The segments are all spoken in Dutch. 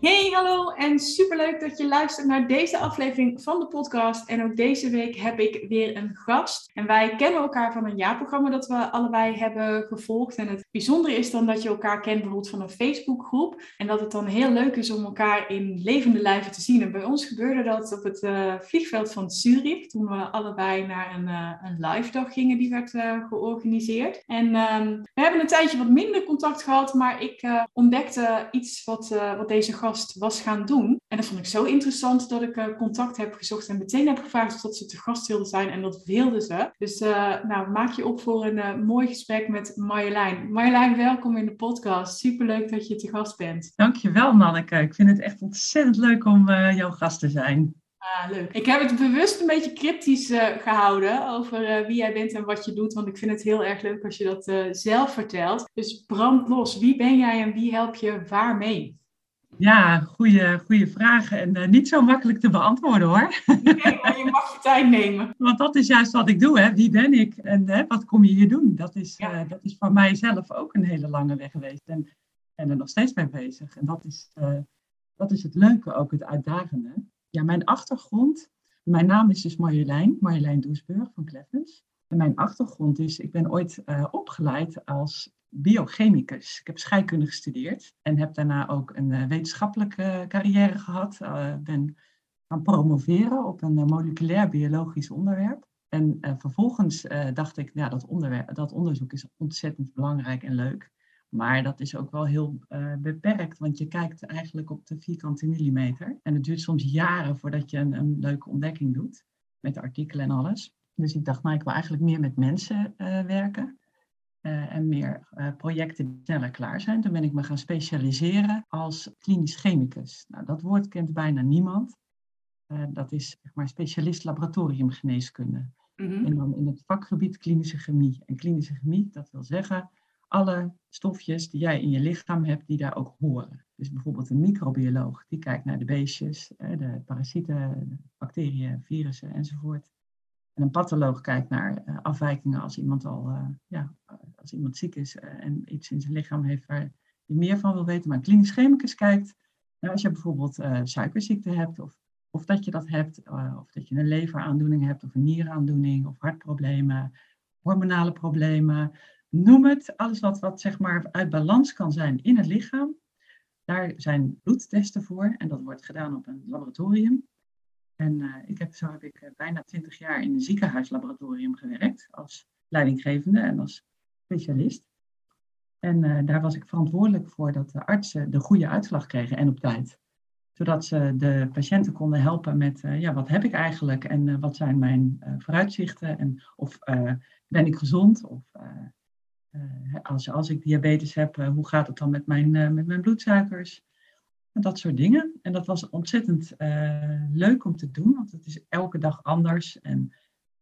Hey, hallo en superleuk dat je luistert naar deze aflevering van de podcast. En ook deze week heb ik weer een gast. En wij kennen elkaar van een jaarprogramma dat we allebei hebben gevolgd. En het bijzondere is dan dat je elkaar kent bijvoorbeeld van een Facebookgroep. En dat het dan heel leuk is om elkaar in levende lijven te zien. En bij ons gebeurde dat op het uh, vliegveld van Zurich. Toen we allebei naar een, uh, een live dag gingen die werd uh, georganiseerd. En um, we hebben een tijdje wat minder contact gehad. Maar ik ontdekte iets wat, wat deze gast was gaan doen. En dat vond ik zo interessant dat ik uh, contact heb gezocht en meteen heb gevraagd of dat ze te gast wilden zijn. En dat wilden ze. Dus uh, nou, maak je op voor een uh, mooi gesprek met Marjolein. Marjolein, welkom in de podcast. Superleuk dat je te gast bent. Dankjewel, Nanneke. Ik vind het echt ontzettend leuk om jouw gast te zijn. Ah, leuk. Ik heb het bewust een beetje cryptisch uh, gehouden over uh, wie jij bent en wat je doet. Want ik vind het heel erg leuk als je dat uh, zelf vertelt. Dus brand los. Wie ben jij en wie help je waar mee? Ja, goede, goede vragen en uh, niet zo makkelijk te beantwoorden hoor. Nee, maar je mag je tijd nemen. Want dat is juist wat ik doe, hè. wie ben ik en hè, wat kom je hier doen? Dat is, ja. uh, dat is voor mijzelf ook een hele lange weg geweest en, en er nog steeds mee bezig. En dat is, uh, dat is het leuke, ook het uitdagende. Ja, mijn achtergrond, mijn naam is dus Marjolein, Marjolein Doesburg van Kleffens. En mijn achtergrond is, ik ben ooit opgeleid als biochemicus. Ik heb scheikunde gestudeerd en heb daarna ook een uh, wetenschappelijke carrière gehad. Uh, ben gaan promoveren op een uh, moleculair biologisch onderwerp. En vervolgens dacht ik, ja, dat, onderwerp, dat onderzoek is ontzettend belangrijk en leuk. Maar dat is ook wel heel beperkt, want je kijkt eigenlijk op de vierkante millimeter. En het duurt soms jaren voordat je een, een leuke ontdekking doet, met artikelen en alles. Dus ik dacht, nou, ik wil eigenlijk meer met mensen werken. Uh, en meer uh, projecten die sneller klaar zijn. Toen ben ik me gaan specialiseren als klinisch chemicus. Nou, dat woord kent bijna niemand. Uh, dat is zeg maar specialist laboratoriumgeneeskunde. Mm-hmm. En dan in het vakgebied klinische chemie. En klinische chemie, dat wil zeggen alle stofjes die jij in je lichaam hebt, die daar ook horen. Dus bijvoorbeeld een microbioloog, die kijkt naar de beestjes, de parasieten, de bacteriën, virussen enzovoort. En een patholoog kijkt naar uh, afwijkingen als iemand al, uh, ja, als iemand ziek is uh, en iets in zijn lichaam heeft waar je meer van wil weten. Maar een klinisch chemicus kijkt, nou, als je bijvoorbeeld suikerziekte hebt, of, of dat je dat hebt, of dat je een leveraandoening hebt, of een nieraandoening, of hartproblemen, hormonale problemen, noem het. Alles wat, wat zeg maar uit balans kan zijn in het lichaam. Daar zijn bloedtesten voor en dat wordt gedaan op een laboratorium. En uh, ik heb, zo heb ik uh, bijna twintig jaar in een ziekenhuislaboratorium gewerkt als leidinggevende en als specialist. En uh, daar was ik verantwoordelijk voor dat de artsen de goede uitslag kregen en op tijd. Zodat ze de patiënten konden helpen met, ja, wat heb ik eigenlijk en wat zijn mijn vooruitzichten en of ben ik gezond of als, als ik diabetes heb, hoe gaat het dan met mijn, met mijn bloedsuikers? Dat soort dingen. En dat was ontzettend uh, leuk om te doen, want het is elke dag anders. En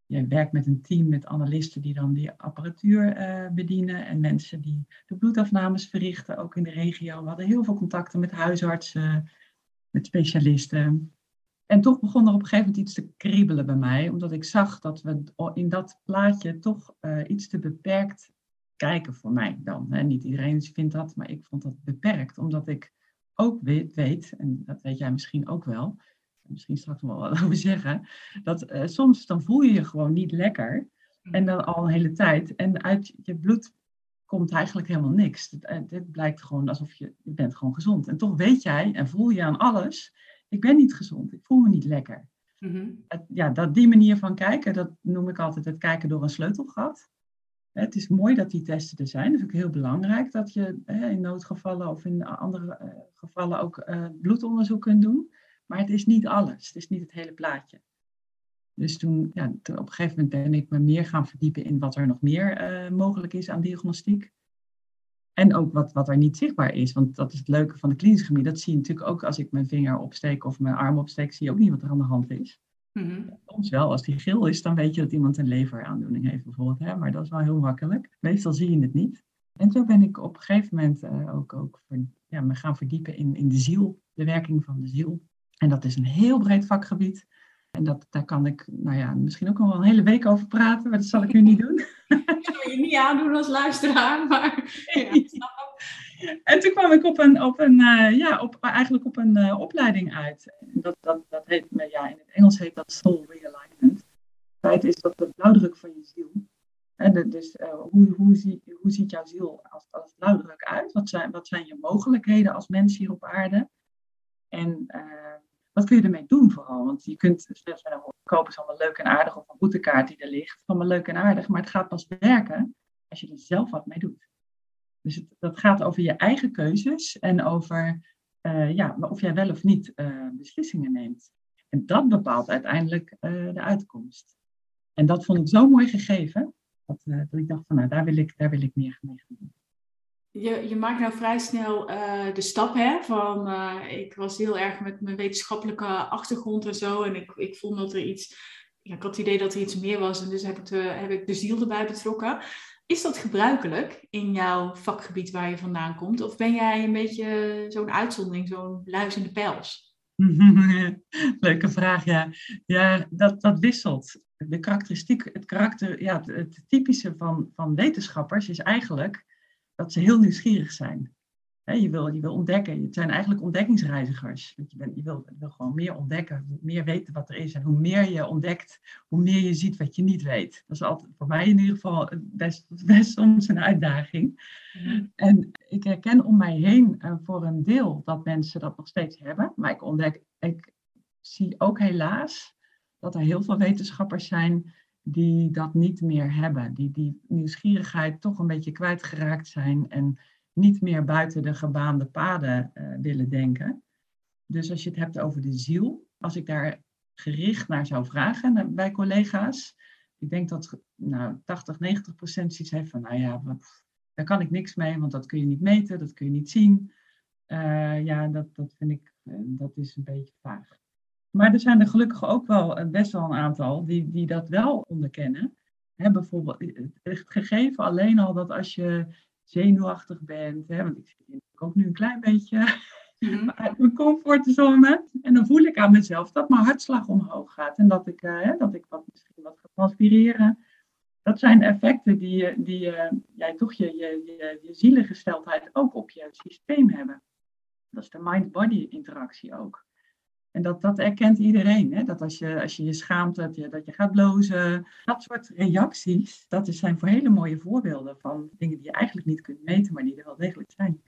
je werkt met een team met analisten die dan die apparatuur uh, bedienen en mensen die de bloedafnames verrichten, ook in de regio. We hadden heel veel contacten met huisartsen, met specialisten. En toch begon er op een gegeven moment iets te kriebelen bij mij, omdat ik zag dat we in dat plaatje toch uh, iets te beperkt kijken voor mij dan. Hè. Niet iedereen vindt dat, maar ik vond dat beperkt, omdat ik ook weet, weet, en dat weet jij misschien ook wel, misschien straks nog wel wat over zeggen, dat uh, soms dan voel je je gewoon niet lekker. En dan al een hele tijd. En uit je bloed komt eigenlijk helemaal niks. Dit, dit blijkt gewoon alsof je, je bent gewoon gezond. En toch weet jij en voel je aan alles, ik ben niet gezond, ik voel me niet lekker. Mm-hmm. Het, ja, dat, die manier van kijken, dat noem ik altijd het kijken door een sleutelgat. Het is mooi dat die testen er zijn. Het is ook heel belangrijk dat je in noodgevallen of in andere uh, gevallen ook uh, bloedonderzoek kunt doen. Maar het is niet alles. Het is niet het hele plaatje. Dus toen, ja, op een gegeven moment ben ik me meer gaan verdiepen in wat er nog meer uh, mogelijk is aan diagnostiek. En ook wat, wat er niet zichtbaar is. Want dat is het leuke van de klinische chemie. Dat zie je natuurlijk ook als ik mijn vinger opsteek of mijn arm opsteek. Zie je ook niet wat er aan de hand is. Mhm. Soms wel, als die geel is, dan weet je dat iemand een leveraandoening heeft bijvoorbeeld. Hè? Maar dat is wel heel makkelijk. Meestal zie je het niet. En zo ben ik op een gegeven moment uh, ook, ook ja, me gaan verdiepen in, in de ziel, de werking van de ziel. En dat is een heel breed vakgebied. En dat, daar kan ik nou ja, misschien ook nog wel een hele week over praten, maar dat zal ik nu niet doen. Dat wil je niet aandoen als luisteraar, maar ja, En toen kwam ik op een, op een, uh, ja, op, eigenlijk op een uh, opleiding uit. Dat, dat, dat heet, ja, in het Engels heet dat Soul Realignment. Feit is dat de blauwdruk van je ziel. En dus hoe, hoe, zie, hoe ziet jouw ziel als, als blauwdruk uit? Wat zijn, wat zijn je mogelijkheden als mens hier op aarde? En wat kun je ermee doen vooral? Want je kunt zelfs kopen is allemaal leuk en aardig of een routekaart die er ligt. Allemaal leuk en aardig, maar het gaat pas werken als je er zelf wat mee doet. Dus dat gaat over je eigen keuzes en over uh, ja, of jij wel of niet uh, beslissingen neemt. En dat bepaalt uiteindelijk uh, de uitkomst. En dat vond ik zo mooi gegeven, dat, dat ik dacht van nou, daar wil ik, daar wil ik meer mee gaan doen. Je, je maakt nou vrij snel de stap hè, van ik was heel erg met mijn wetenschappelijke achtergrond en zo en ik, ik vond dat er iets, ja, ik had het idee dat er iets meer was en dus heb ik de, heb ik de ziel erbij betrokken. Is dat gebruikelijk in jouw vakgebied waar je vandaan komt? Of ben jij een beetje zo'n uitzondering, zo'n luis in de pels? Leuke vraag, ja. Ja, dat, dat wisselt. De karakteristiek, het karakter, ja, het, typische van, van wetenschappers is eigenlijk dat ze heel nieuwsgierig zijn je, wil, je wil ontdekken. Het zijn eigenlijk ontdekkingsreizigers. Je, je, wil, gewoon meer ontdekken, meer weten wat er is. En hoe meer je ontdekt, hoe meer je ziet wat je niet weet. Dat is altijd voor mij in ieder geval best, best soms een uitdaging. En ik herken om mij heen uh, voor een deel dat mensen dat nog steeds hebben. Maar ik ontdek, ik zie ook helaas dat er heel veel wetenschappers zijn die dat niet meer hebben. Die die nieuwsgierigheid toch een beetje kwijtgeraakt zijn en niet meer buiten de gebaande paden uh, willen denken. Dus als je het hebt over de ziel, als ik daar gericht naar zou vragen bij collega's, ik denk dat nou, 80, 90 procent zoiets heeft van, nou ja, daar kan ik niks mee, want dat kun je niet meten, dat kun je niet zien. Uh, ja, dat, dat vind ik, uh, dat is een beetje vaag. Maar er zijn er gelukkig ook wel best wel een aantal die, die dat wel onderkennen. He, bijvoorbeeld het gegeven alleen al dat als je zenuwachtig bent. Hè, want ik zit ook nu een klein beetje mm uit mijn comfortzone. En dan voel ik aan mezelf dat mijn hartslag omhoog gaat. En dat ik, uh, dat ik wat, misschien wat ga transpireren. Dat zijn effecten die, die uh, jij toch je, je, je, je zielengesteldheid ook op je systeem hebben. Dat is de mind-body interactie ook. En dat, dat erkent iedereen. Hè? Dat als je, als je je schaamt, dat je, dat je gaat blozen. Dat soort reacties, dat zijn voor hele mooie voorbeelden van dingen die je eigenlijk niet kunt meten, maar die er wel degelijk zijn.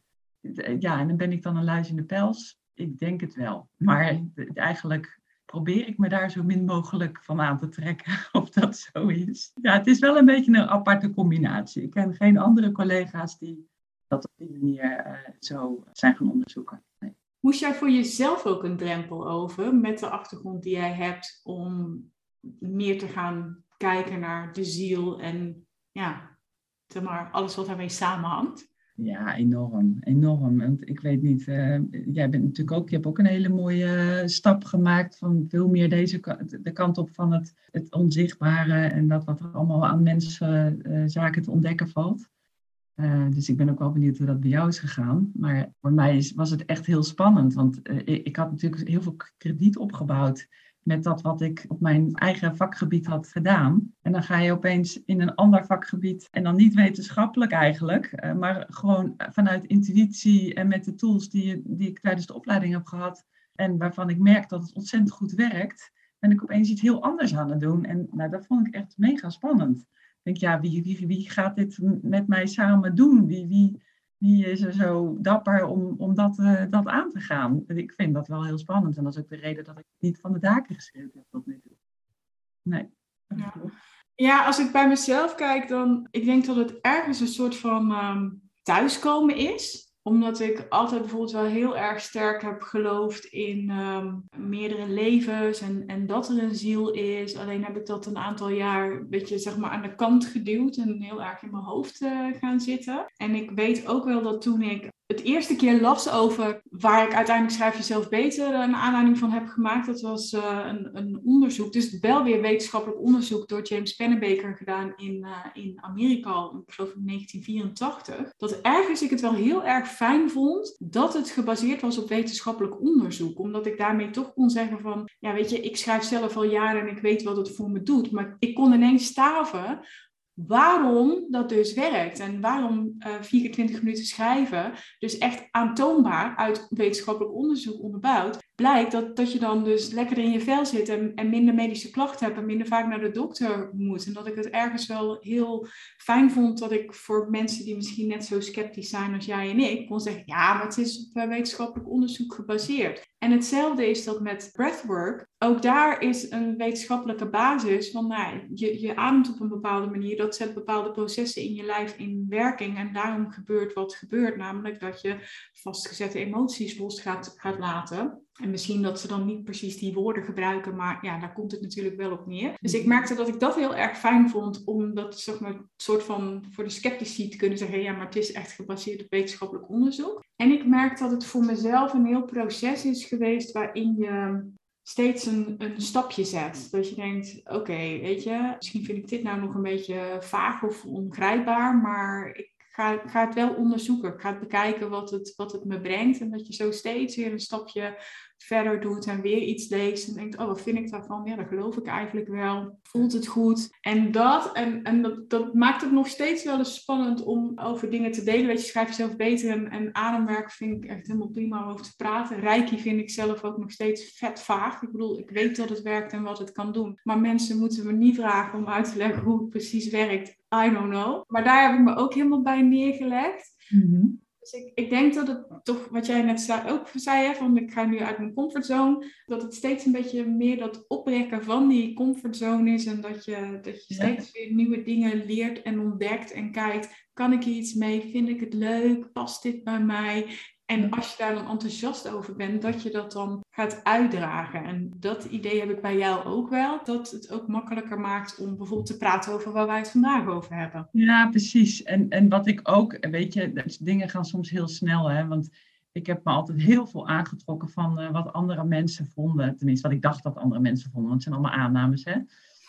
Ja, en dan ben ik dan een luis in de pels. Ik denk het wel. Maar eigenlijk probeer ik me daar zo min mogelijk van aan te trekken of dat zo is. Ja, het is wel een beetje een aparte combinatie. Ik ken geen andere collega's die dat op die manier uh, zo zijn gaan onderzoeken. Nee. Moest jij voor jezelf ook een drempel over met de achtergrond die jij hebt om meer te gaan kijken naar de ziel en ja, zeg maar, alles wat daarmee samenhangt? Ja, enorm, enorm. Want ik weet niet, uh, jij bent natuurlijk ook, je hebt ook een hele mooie stap gemaakt van veel meer deze de kant op van het, het onzichtbare en dat wat er allemaal aan mensen uh, zaken te ontdekken valt. Uh, dus ik ben ook wel benieuwd hoe dat bij jou is gegaan. Maar voor mij was het echt heel spannend. Want uh, ik, had natuurlijk heel veel krediet opgebouwd met dat wat ik op mijn eigen vakgebied had gedaan. En dan ga je opeens in een ander vakgebied, en dan niet wetenschappelijk eigenlijk, uh, maar gewoon vanuit intuïtie en met de tools die, die ik tijdens de opleiding heb gehad. En waarvan ik merk dat het ontzettend goed werkt, ben ik opeens iets heel anders aan het doen. En nou, dat vond ik echt mega spannend denk, ja, wie, wie, wie gaat dit met mij samen doen? Wie, wie, wie is er zo dapper om, om dat, uh, dat aan te gaan? Ik vind dat wel heel spannend. En dat is ook de reden dat ik niet van de daken geschreven heb tot nu toe. Nee. Ja. ja. als ik bij mezelf kijk, dan ik denk dat het ergens een soort van um, thuiskomen is omdat ik altijd bijvoorbeeld wel heel erg sterk heb geloofd in ehm, meerdere levens en, en dat er een ziel is. Alleen heb ik dat een aantal jaar een beetje zeg maar, aan de kant geduwd en heel erg in mijn hoofd uh, gaan zitten. En ik weet ook wel dat toen ik het eerste keer las over waar ik uiteindelijk Schrijf Jezelf Beter een aanleiding van heb gemaakt. Dat was uh, een, een, onderzoek, dus wel weer wetenschappelijk onderzoek door James Pennebaker gedaan in, uh, in Amerika, ik geloof in 1984. Dat ergens ik het wel heel erg fijn vond dat het gebaseerd was op wetenschappelijk onderzoek. Omdat ik daarmee toch kon zeggen van, ja weet je, ik schrijf zelf al jaren en ik weet wat het voor me doet. Maar ik kon ineens staven waarom dat dus werkt en waarom uh, eh, 24 minuten schrijven dus echt aantoonbaar uit wetenschappelijk onderzoek onderbouwd blijkt dat, dat je dan dus lekker in je vel zit en, en minder medische klachten hebt en minder vaak naar de dokter moet. En dat ik het ergens wel heel fijn vond dat ik voor mensen die misschien net zo sceptisch zijn als jij en ik, kon zeggen, ja, maar het is op eh, wetenschappelijk onderzoek gebaseerd. En hetzelfde is dat met breathwork. Ook daar is een wetenschappelijke basis van, nou, je, je ademt op een bepaalde manier, dat zet bepaalde processen in je lijf in werking en daarom gebeurt wat gebeurt, namelijk dat je vastgezette emoties los gaat, laten. En misschien dat ze dan niet precies die woorden gebruiken, maar ja, daar komt het natuurlijk wel op neer. Dus ik merkte dat ik dat heel erg fijn vond om dat zeg maar soort van voor de sceptici te kunnen zeggen, ja, maar het is echt gebaseerd op wetenschappelijk onderzoek. En ik merk dat het voor mezelf een heel proces is geweest waarin je steeds een, een stapje zet. Dat je denkt, oké, weet je, misschien vind ik dit nou nog een beetje vaag of ongrijpbaar, maar ik ga, ga het wel onderzoeken. Ik ga het bekijken wat het, wat het me brengt. En dat je zo steeds weer een stapje verder doet en weer iets leest en denkt, oh, wat vind ik daarvan? Ja, dat geloof ik eigenlijk wel. Voelt het goed? En dat, en, en dat, dat maakt het nog steeds wel eens spannend om over dingen te delen. Weet je, schrijf jezelf beter en, en ademwerk vind ik echt helemaal prima om over te praten. Reiki vind ik zelf ook nog steeds vet vaag. Ik bedoel, ik weet dat het werkt en wat het kan doen. Maar mensen moeten me niet vragen om uit te leggen hoe het precies werkt. I don't know. Maar daar heb ik me ook helemaal bij neergelegd. Mm dus ik, ik denk dat het toch, wat jij net ook zei, hè, van ik ga nu uit mijn comfortzone, dat het steeds een beetje meer dat oprekken van die comfortzone is en dat je, dat je steeds weer nieuwe dingen leert en ontdekt en kijkt, kan ik hier iets mee, vind ik het leuk, past dit bij mij? En als je daar dan enthousiast over bent, dat je dat dan gaat uitdragen. En dat idee heb ik bij jou ook wel. Dat het ook makkelijker maakt om bijvoorbeeld te praten over waar wij het vandaag over hebben. Ja, precies. En, en wat ik ook, weet je, dingen gaan soms heel snel. Hè? Want ik heb me altijd heel veel aangetrokken van uh, wat andere mensen vonden. Tenminste, wat ik dacht dat andere mensen vonden. Want het zijn allemaal aannames, hè.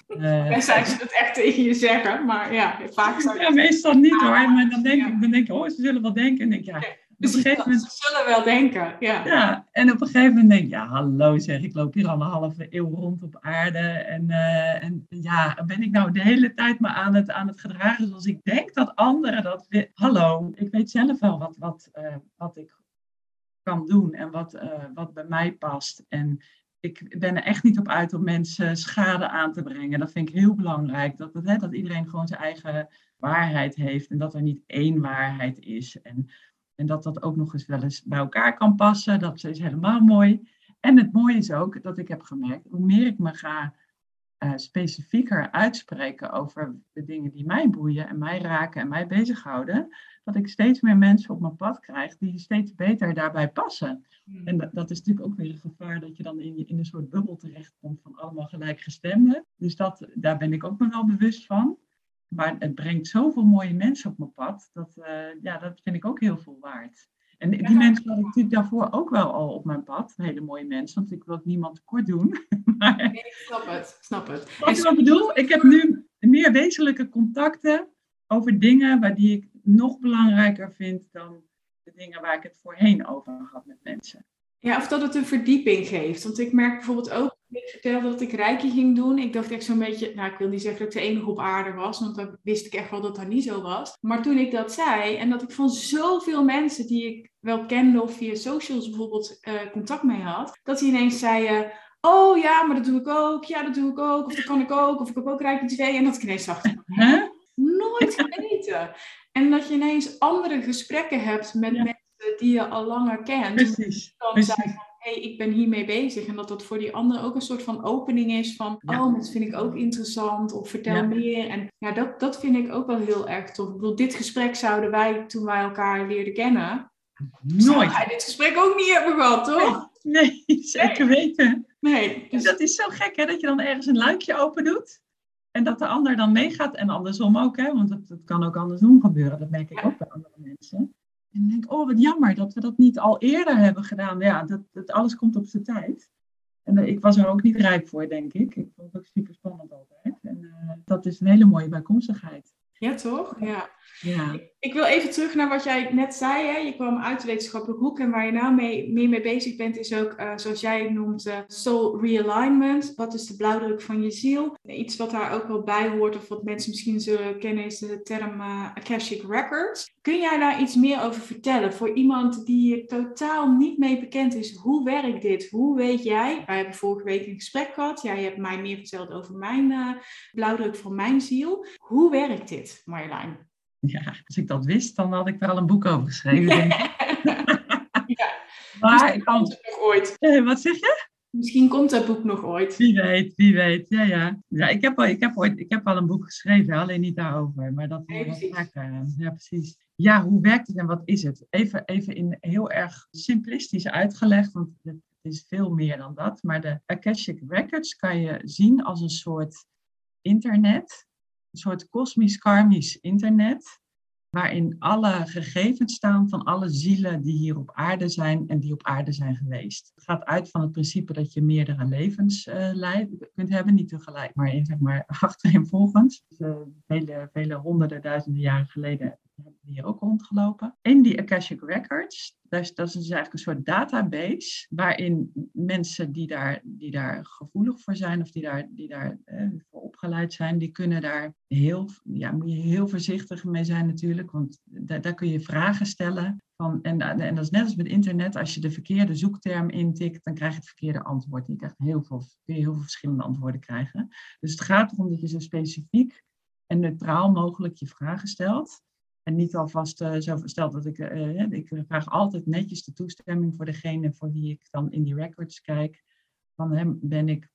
Uh, en zij ze het echt tegen je zeggen, maar ja, vaak zou je... Ja, meestal niet hoor. Maar dan denk, ik, dan denk ik, oh, ze zullen wel denken. En denk ik, ja, dus op een gegeven moment... Ze zullen wel denken, ja. Ja, en op een gegeven moment denk ik, ja, hallo zeg, ik loop hier al een halve eeuw rond op aarde. En, uh, en ja, ben ik nou de hele tijd maar aan het, aan het gedragen zoals ik denk dat anderen dat... Hallo, ik weet zelf wel wat, wat, uh, wat ik kan doen en wat, uh, wat bij mij past. En ik ben er echt niet op uit om mensen schade aan te brengen. Dat vind ik heel belangrijk. Dat, dat, dat iedereen gewoon zijn eigen waarheid heeft en dat er niet één waarheid is. En en dat dat ook nog eens wel eens bij elkaar kan passen. Dat is helemaal mooi. En het mooie is ook dat ik heb gemerkt, hoe meer ik me ga uh, specifieker uitspreken over de dingen die mij boeien en mij raken en mij bezighouden, dat ik steeds meer mensen op mijn pad krijg die steeds beter daarbij passen. Hmm. En dat, is natuurlijk ook weer een gevaar dat je dan in, in een soort bubbel terechtkomt van allemaal gelijkgestemden. Dus dat, daar ben ik ook me wel bewust van. Maar het brengt zoveel mooie mensen op mijn pad. Dat, uh, ja, dat vind ik ook heel veel waard. En die mensen had ik natuurlijk daarvoor ook wel al op mijn pad. Hele mooie mensen, want ik wil niemand tekort doen. maar, nee, ik snap het. Snap het. Wat ik wat bedoel, ik heb nu meer wezenlijke contacten over dingen waar die ik nog belangrijker vind dan de dingen waar ik het voorheen over had met mensen. Ja, of dat het een verdieping geeft. Want ik merk bijvoorbeeld ook, ik vertelde dat ik Reiki ging doen. Ik dacht echt zo'n beetje, nou ik wil niet zeggen dat ik de enige op aarde was, want dan wist ik echt wel dat dat niet zo was. Maar toen ik dat zei en dat ik van zoveel mensen die ik wel kende of via socials bijvoorbeeld uh, contact mee had, dat die ineens zeiden, oh ja, maar dat doe ik ook, ja dat doe ik ook, of dat kan ik ook, of ik heb ook Reiki TV. En dat ik ineens dacht, huh? nooit geweten. En dat je ineens andere gesprekken hebt met mensen die je al langer kent. Precies. Dan Precies. van, hé, hey, ik ben hiermee bezig. En dat dat voor die ander ook een soort van opening is van, oh, dat vind ik ook interessant. Of vertel meer. En ja, dat, dat vind ik ook wel heel erg tof. Ik bedoel, dit gesprek zouden wij, toen wij elkaar leerden kennen, Nooit. Wij dit gesprek ook niet hebben gehad, toch? Nee, zeker weten. Nee. Dus... Dat is zo gek, hè, dat je dan ergens een luikje open doet. En dat de ander dan meegaat. En andersom ook, hè, want dat, dat kan ook andersom gebeuren. Dat merk ik ook bij andere mensen En ik denk, oh wat jammer dat we dat niet al eerder hebben gedaan. Ja, dat, alles komt op zijn tijd. En ik was er ook niet rijp voor, denk ik. Ik vond het ook super spannend altijd. En uh, dat is een hele mooie bijkomstigheid. Ja, toch? Ja. Ik wil even terug naar wat jij net zei. Hè? Je kwam uit de wetenschappelijke hoek en waar je nou mee, meer mee bezig bent, is ook, uh, zoals jij het noemt, uh, soul realignment. Wat is de blauwdruk van je ziel? Iets wat daar ook wel bij hoort, of wat mensen misschien zullen kennen, is de term uh, Akashic Records. Kun jij daar iets meer over vertellen? Voor iemand die er totaal niet mee bekend is, hoe werkt dit? Hoe weet jij? Wij hebben vorige week een gesprek gehad. Jij hebt mij meer verteld over mijn blauwdruk van mijn ziel. Hoe werkt dit, Marjolein? Ja, als ik dat wist, dan had ik al een boek over geschreven. Denk ik. ja. Maar ik kan het nog ooit. Eh, wat zeg je? Misschien komt dat boek nog ooit. Wie weet, wie weet. Ja, ja. ja ik, heb al, ik, heb ooit, ik heb al een boek geschreven, alleen niet daarover. Maar dat nee, was vaak Ja, precies. Ja, hoe werkt het en wat is het? Even, even in heel erg simplistisch uitgelegd, want het is veel meer dan dat. Maar de Akashic Records kan je zien als een soort internet een soort kosmisch-karmisch internet, waarin alle gegevens staan van alle zielen die hier op aarde zijn en die op aarde zijn geweest. Het gaat uit van het principe dat je meerdere levens uh, kunt hebben, niet tegelijk, maar, in, zeg maar achtereenvolgens. Dus, uh, vele, vele honderden, duizenden jaren geleden hier ook rondgelopen. In die Akashic Records, dat is, dat is dus eigenlijk een soort database waarin mensen die daar, die daar gevoelig voor zijn of die daar, die daar eh, voor opgeleid zijn, die kunnen daar heel, ja, moet je heel voorzichtig mee zijn natuurlijk, want daar, daar kun je vragen stellen. Van, en, en dat is net als met internet, als je de verkeerde zoekterm intikt, dan krijg je het verkeerde antwoord. Je krijgt heel veel, heel veel verschillende antwoorden krijgen. Dus het gaat erom dat je zo specifiek en neutraal mogelijk je vragen stelt. En niet alvast uh, zo versteld dat ik, uh, ik vraag altijd netjes de toestemming voor degene voor wie ik dan in die records kijk. Van hem ben ik,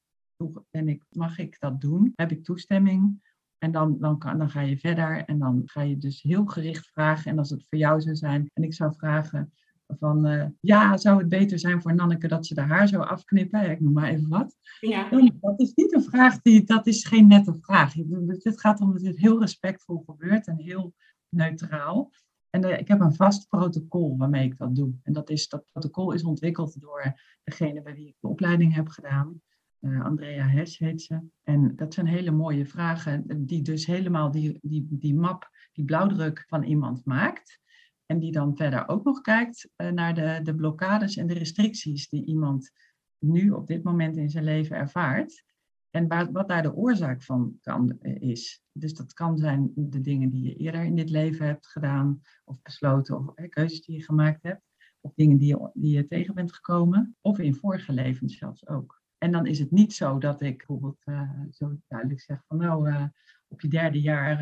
ben ik, mag ik dat doen? Heb ik toestemming? En dan, dan, kan, dan ga je verder en dan ga je dus heel gericht vragen. En als het voor jou zou zijn en ik zou vragen van, uh, ja, zou het beter zijn voor Nanneke dat ze de haar zou afknippen? Ik noem maar even wat. Ja. Dat is niet een vraag, die, dat is geen nette vraag. Het gaat om dat het heel respectvol gebeurt en heel neutraal. En uh, ik heb een vast protocol waarmee ik dat doe. En dat, is, dat protocol is ontwikkeld door degene bij wie ik de opleiding heb gedaan. Uh, Andrea Hesch heet ze. En dat zijn hele mooie vragen, die dus helemaal die, die, die map, die blauwdruk van iemand maakt. En die dan verder ook nog kijkt naar de, de blokkades en de restricties die iemand nu op dit moment in zijn leven ervaart. En waar, wat daar de oorzaak van kan, eh, is. Dus dat kan zijn de dingen die je eerder in dit leven hebt gedaan, of besloten, of keuzes die je gemaakt hebt, of dingen die je, die je tegen bent gekomen, of in vorige levens zelfs ook. En dan is het niet zo dat ik bijvoorbeeld uh, zo duidelijk zeg van nou, uh, op je derde jaar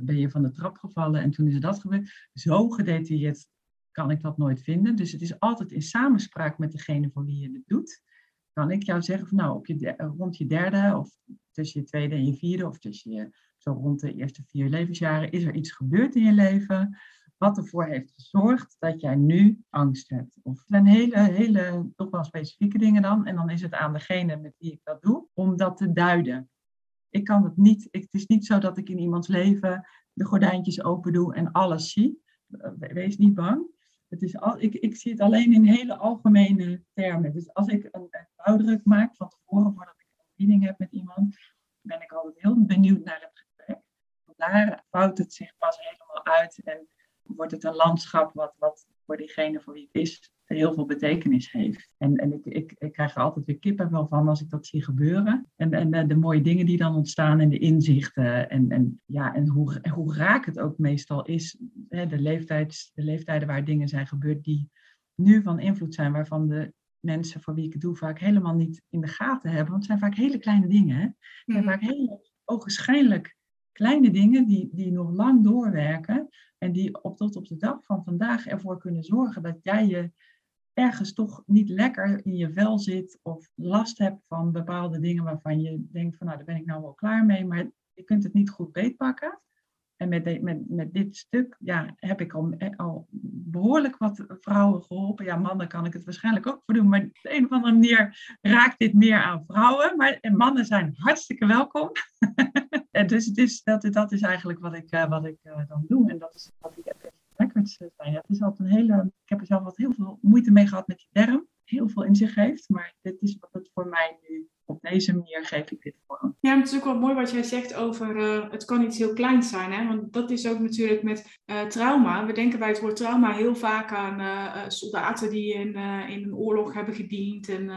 ben je van de trap gevallen en toen is dat gebeurd. Zo gedetailleerd kan ik dat nooit vinden. Dus het is altijd in samenspraak met degene voor wie je het doet kan ik jou zeggen van nou, op je rond je derde of tussen je tweede en je vierde of tussen zo rond de eerste vier levensjaren is er iets gebeurd in je leven wat ervoor heeft gezorgd dat jij nu angst hebt. Of het zijn hele, hele, toch wel specifieke dingen dan. En dan is het aan degene met wie ik dat doe, om dat te duiden. Ik kan het niet, het is niet zo dat ik in iemands leven de gordijntjes open doe en alles zie. Wees niet bang. Het is al, ik, ik zie het alleen in hele algemene termen. Dus als ik een, een blauwdruk maak van tevoren, voordat ik een meeting heb met iemand, ben ik altijd heel benieuwd naar het gesprek. Daar vouwt het zich pas helemaal uit en wordt het een landschap wat, wat voor diegene voor wie het is heel veel betekenis heeft. En, en ik, ik, ik krijg er altijd weer kippenvel van als ik dat zie gebeuren. En, en de, de, mooie dingen die dan ontstaan en de inzichten. En, en, ja, en hoe, hoe raak het ook meestal is. Hè, de, leeftijds, de leeftijden waar dingen zijn gebeurd die nu van invloed zijn. Waarvan de mensen voor wie ik het doe vaak helemaal niet in de gaten hebben. Want het zijn vaak hele kleine dingen. Hè? Het zijn mhm. vaak hele ogenschijnlijk kleine dingen die, die nog lang doorwerken. En die op, tot op de dag van vandaag ervoor kunnen zorgen dat jij je ergens toch niet lekker in je vel zit of last hebt van bepaalde dingen waarvan je denkt van nou daar ben ik nou wel klaar mee, maar je kunt het niet goed beetpakken. En met, met, met dit stuk ja, heb ik al, eh, al behoorlijk wat vrouwen geholpen. Ja, mannen kan ik het waarschijnlijk ook voor doen. Maar op de een of andere manier raakt dit meer aan vrouwen. Maar en mannen zijn hartstikke welkom. en dus het is, dat, dat is eigenlijk wat ik, uh, wat ik uh, dan doe. En dat is wat ik zijn. Het is altijd een hele, ik heb er zelf wat heel veel moeite mee gehad met die term. Heel veel in zich heeft, maar dit is wat het voor mij nu op deze manier geef ik dit vorm. Ja, het is ook wel mooi wat jij zegt over uh, het kan iets heel kleins zijn. Hè? Want dat is ook natuurlijk met uh, trauma. We denken bij het woord trauma heel vaak aan uh, soldaten die in, in een oorlog hebben gediend en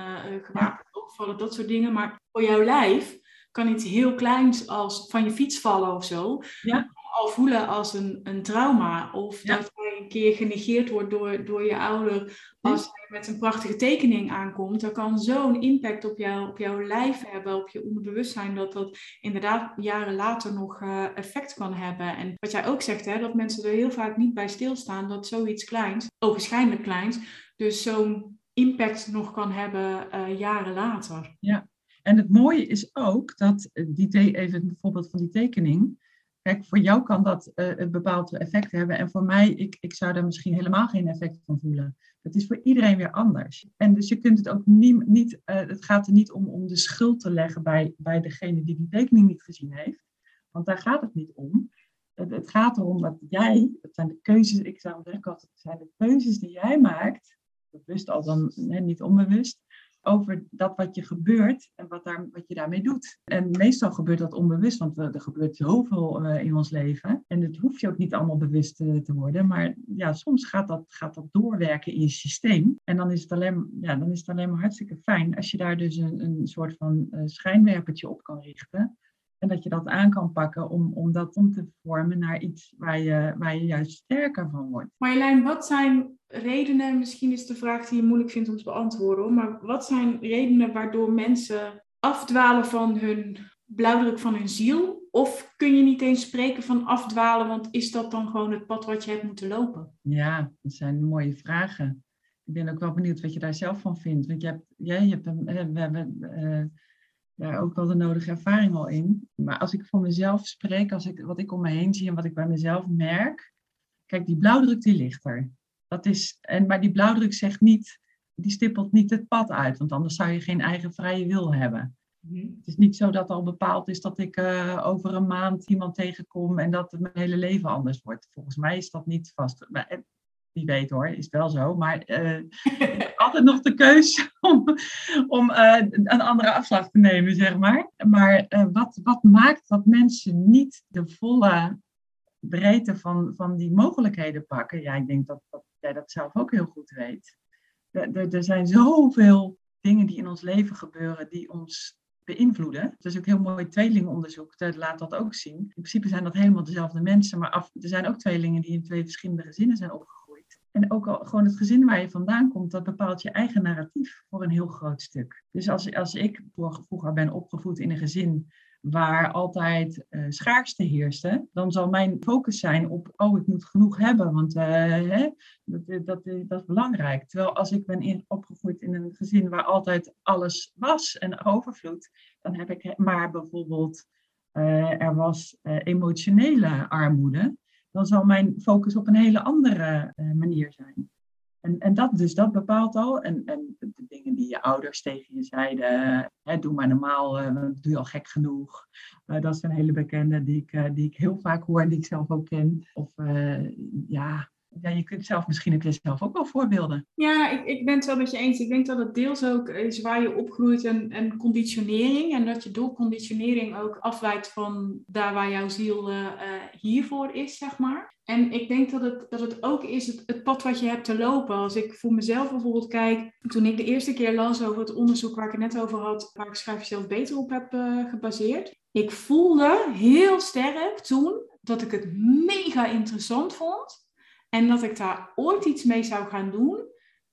gewapend ja. overvallen, dat soort dingen. Maar voor jouw lijf kan iets heel kleins als van je fiets vallen of zo. Ja al voelen als een, een trauma. Of dat hij een keer genegeerd wordt door, door je ouder als hij met een prachtige tekening aankomt. Dat kan zo'n impact op, jou, op jouw lijf hebben, op je onderbewustzijn, dat dat inderdaad jaren later nog uh, effect kan hebben. En wat jij ook zegt, hè, dat mensen er heel vaak niet bij stilstaan dat zoiets kleins, ogenschijnlijk kleins, dus zo'n impact nog kan hebben uh, jaren later. Ja, en het mooie is ook dat, eh, die even bijvoorbeeld van die tekening, Voor jou kan dat uh, een bepaald effect hebben. En voor mij, ik, ik zou daar misschien helemaal geen effect van voelen. Dat is voor iedereen weer anders. En dus je kunt het ook niet, niet uh, het gaat er niet om om de schuld te leggen bij, bij degene die die tekening niet gezien heeft. Want daar gaat het niet om. Het, het gaat erom dat jij, het zijn de keuzes, ik zou zeggen, het zijn de keuzes die jij maakt, bewust al dan niet onbewust, over dat wat je gebeurt en wat, daar, wat je daarmee doet. En meestal gebeurt dat onbewust, want er gebeurt zoveel uh, in ons leven. En het hoeft je ook niet allemaal bewust te, te worden. Maar ja, soms gaat dat, gaat dat doorwerken in je systeem. En dan is, het alleen, ja, dan is het alleen maar hartstikke fijn als je daar dus een, een soort van uh, schijnwerpertje op kan richten. En dat je dat aan kan pakken om, om dat om te vormen naar iets waar je, waar je juist sterker van wordt. Marjolein, wat zijn redenen, misschien is de vraag die je moeilijk vindt om te beantwoorden, maar wat zijn redenen waardoor mensen afdwalen van hun blauwdruk van hun ziel? Of kun je niet eens spreken van afdwalen, want is dat dan gewoon het pad wat je hebt moeten lopen? Ja, dat zijn mooie vragen. Ik ben ook wel benieuwd wat je daar zelf van vindt. Want je hebt, jij hebt een, we hebben uh, daar ook wel de nodige ervaring al in. Maar als ik voor mezelf spreek, als ik, wat ik om me heen zie en wat ik bij mezelf merk. Kijk, die blauwdruk die ligt er. Dat is, en, maar die blauwdruk zegt niet, die stippelt niet het pad uit, want anders zou je geen eigen vrije wil hebben. Mhm. Het is niet zo dat al bepaald is dat ik uh, over een maand iemand tegenkom en dat mijn hele leven anders wordt. Volgens mij is dat niet vast. Eh, wie weet hoor, is wel zo. Maar uh, altijd nog de keus om, om uh, een andere afslag te nemen, zeg maar. Maar wat, wat maakt dat mensen niet de volle breedte van, van die mogelijkheden pakken? Ja, ik denk dat, dat jij dat zelf ook heel goed weet. Er, zijn zoveel dingen die in ons leven gebeuren die ons beïnvloeden. Het is ook heel mooi tweelingonderzoek, dat laat dat ook zien. In principe zijn dat helemaal dezelfde mensen, maar er zijn ook tweelingen die in twee verschillende gezinnen zijn opgegroeid. En ook al gewoon het gezin waar je vandaan komt, dat bepaalt je eigen narratief voor een heel groot stuk. Dus als, als ik vroeger ben opgevoed in een gezin waar altijd uh, schaarste heerste, dan zal mijn focus zijn op, oh, ik moet genoeg hebben, want uh, hè, dat, dat, dat, is belangrijk. Terwijl als ik ben in, opgegroeid in een gezin waar altijd alles was en overvloed, dan heb ik maar bijvoorbeeld, er was emotionele armoede, dan zal mijn focus op een hele andere manier zijn. En, en dat, dus dat bepaalt al. En, en de dingen die je ouders tegen je zeiden, hè, doe maar normaal, uh, doe je al gek genoeg. Uh, dat is een hele bekende die ik, uh, die ik heel vaak hoor en die ik zelf ook ken. Of ja, ja, je kunt zelf misschien heb je zelf ook wel voorbeelden. Ja, ik, ik ben het wel met je eens. Ik denk dat het deels ook is waar je opgroeit en, en conditionering. En dat je door conditionering ook afwijkt van daar waar jouw ziel uh, hiervoor is, zeg maar. En ik denk dat het, dat het ook is het, pad wat je hebt te lopen. Als ik voor mezelf bijvoorbeeld kijk, toen ik de eerste keer las over het onderzoek waar ik het net over had, waar ik Schrijf Jezelf Beter op heb uh, gebaseerd. Ik voelde heel sterk toen dat ik het mega interessant vond. En dat ik daar ooit iets mee zou gaan doen,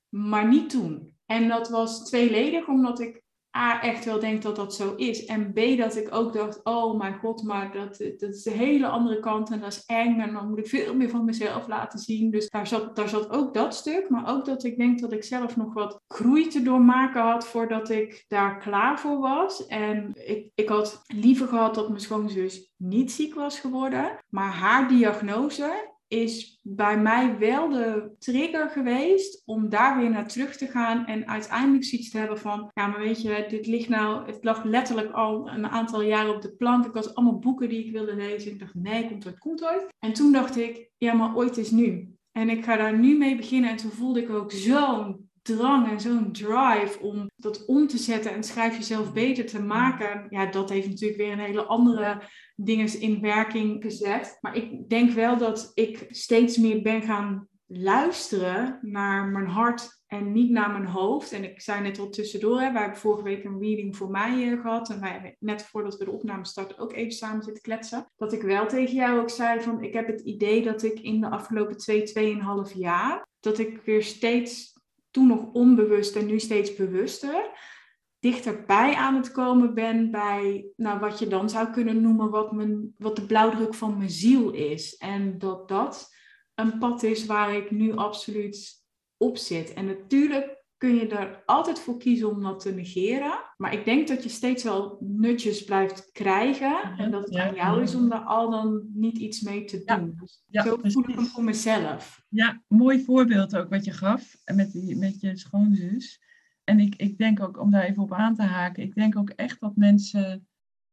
maar niet toen. En dat was tweeledig, omdat ik A, echt wel denk dat dat zo is. En B, dat ik ook dacht, oh mijn god, maar dat, dat is de hele andere kant en dat is eng. En dan moet ik veel meer van mezelf laten zien. Dus daar zat, daar zat ook dat stuk. Maar ook dat ik denk dat ik zelf nog wat groei te doormaken had voordat ik daar klaar voor was. En ik, ik had liever gehad dat mijn schoonzus niet ziek was geworden. Maar haar diagnose is bij mij wel de trigger geweest om daar weer naar terug te gaan en uiteindelijk zoiets te hebben van, ja, maar weet je, dit ligt nou, het lag letterlijk al een aantal jaren op de plank. Ik had allemaal boeken die ik wilde lezen. Ik dacht, nee, komt ooit, komt ooit. En toen dacht ik, ja, maar ooit is nu. En ik ga daar nu mee beginnen. En toen voelde ik ook zo'n drang en zo'n drive om dat om te zetten en schrijf jezelf beter te maken. Ja, dat heeft natuurlijk weer een hele andere dingen in werking gezet. Maar ik denk wel dat ik steeds meer ben gaan luisteren naar mijn hart en niet naar mijn hoofd. En ik zei net al tussendoor, hè, wij hebben vorige week een reading voor mij uh, gehad. En wij hebben net voordat we de opname starten ook even samen zitten kletsen. Dat ik wel tegen jou ook zei van, ik heb het idee dat ik in de afgelopen twee, tweeënhalf jaar, dat ik weer steeds, toen nog onbewust en nu steeds bewuster, dichterbij aan het komen ben bij nou, wat je dan zou kunnen noemen wat, mijn, wat de blauwdruk van mijn ziel is. En dat dat een pad is waar ik nu absoluut op zit. En natuurlijk kun je er altijd voor kiezen om dat te negeren. Maar ik denk dat je steeds wel nutjes blijft krijgen. En dat het aan jou is om daar al dan niet iets mee te doen. Dus ja, zo voel ik hem voor mezelf. Ja, mooi voorbeeld ook wat je gaf met, die, met je schoonzus. En ik, ik denk ook, om daar even op aan te haken, ik denk ook echt dat mensen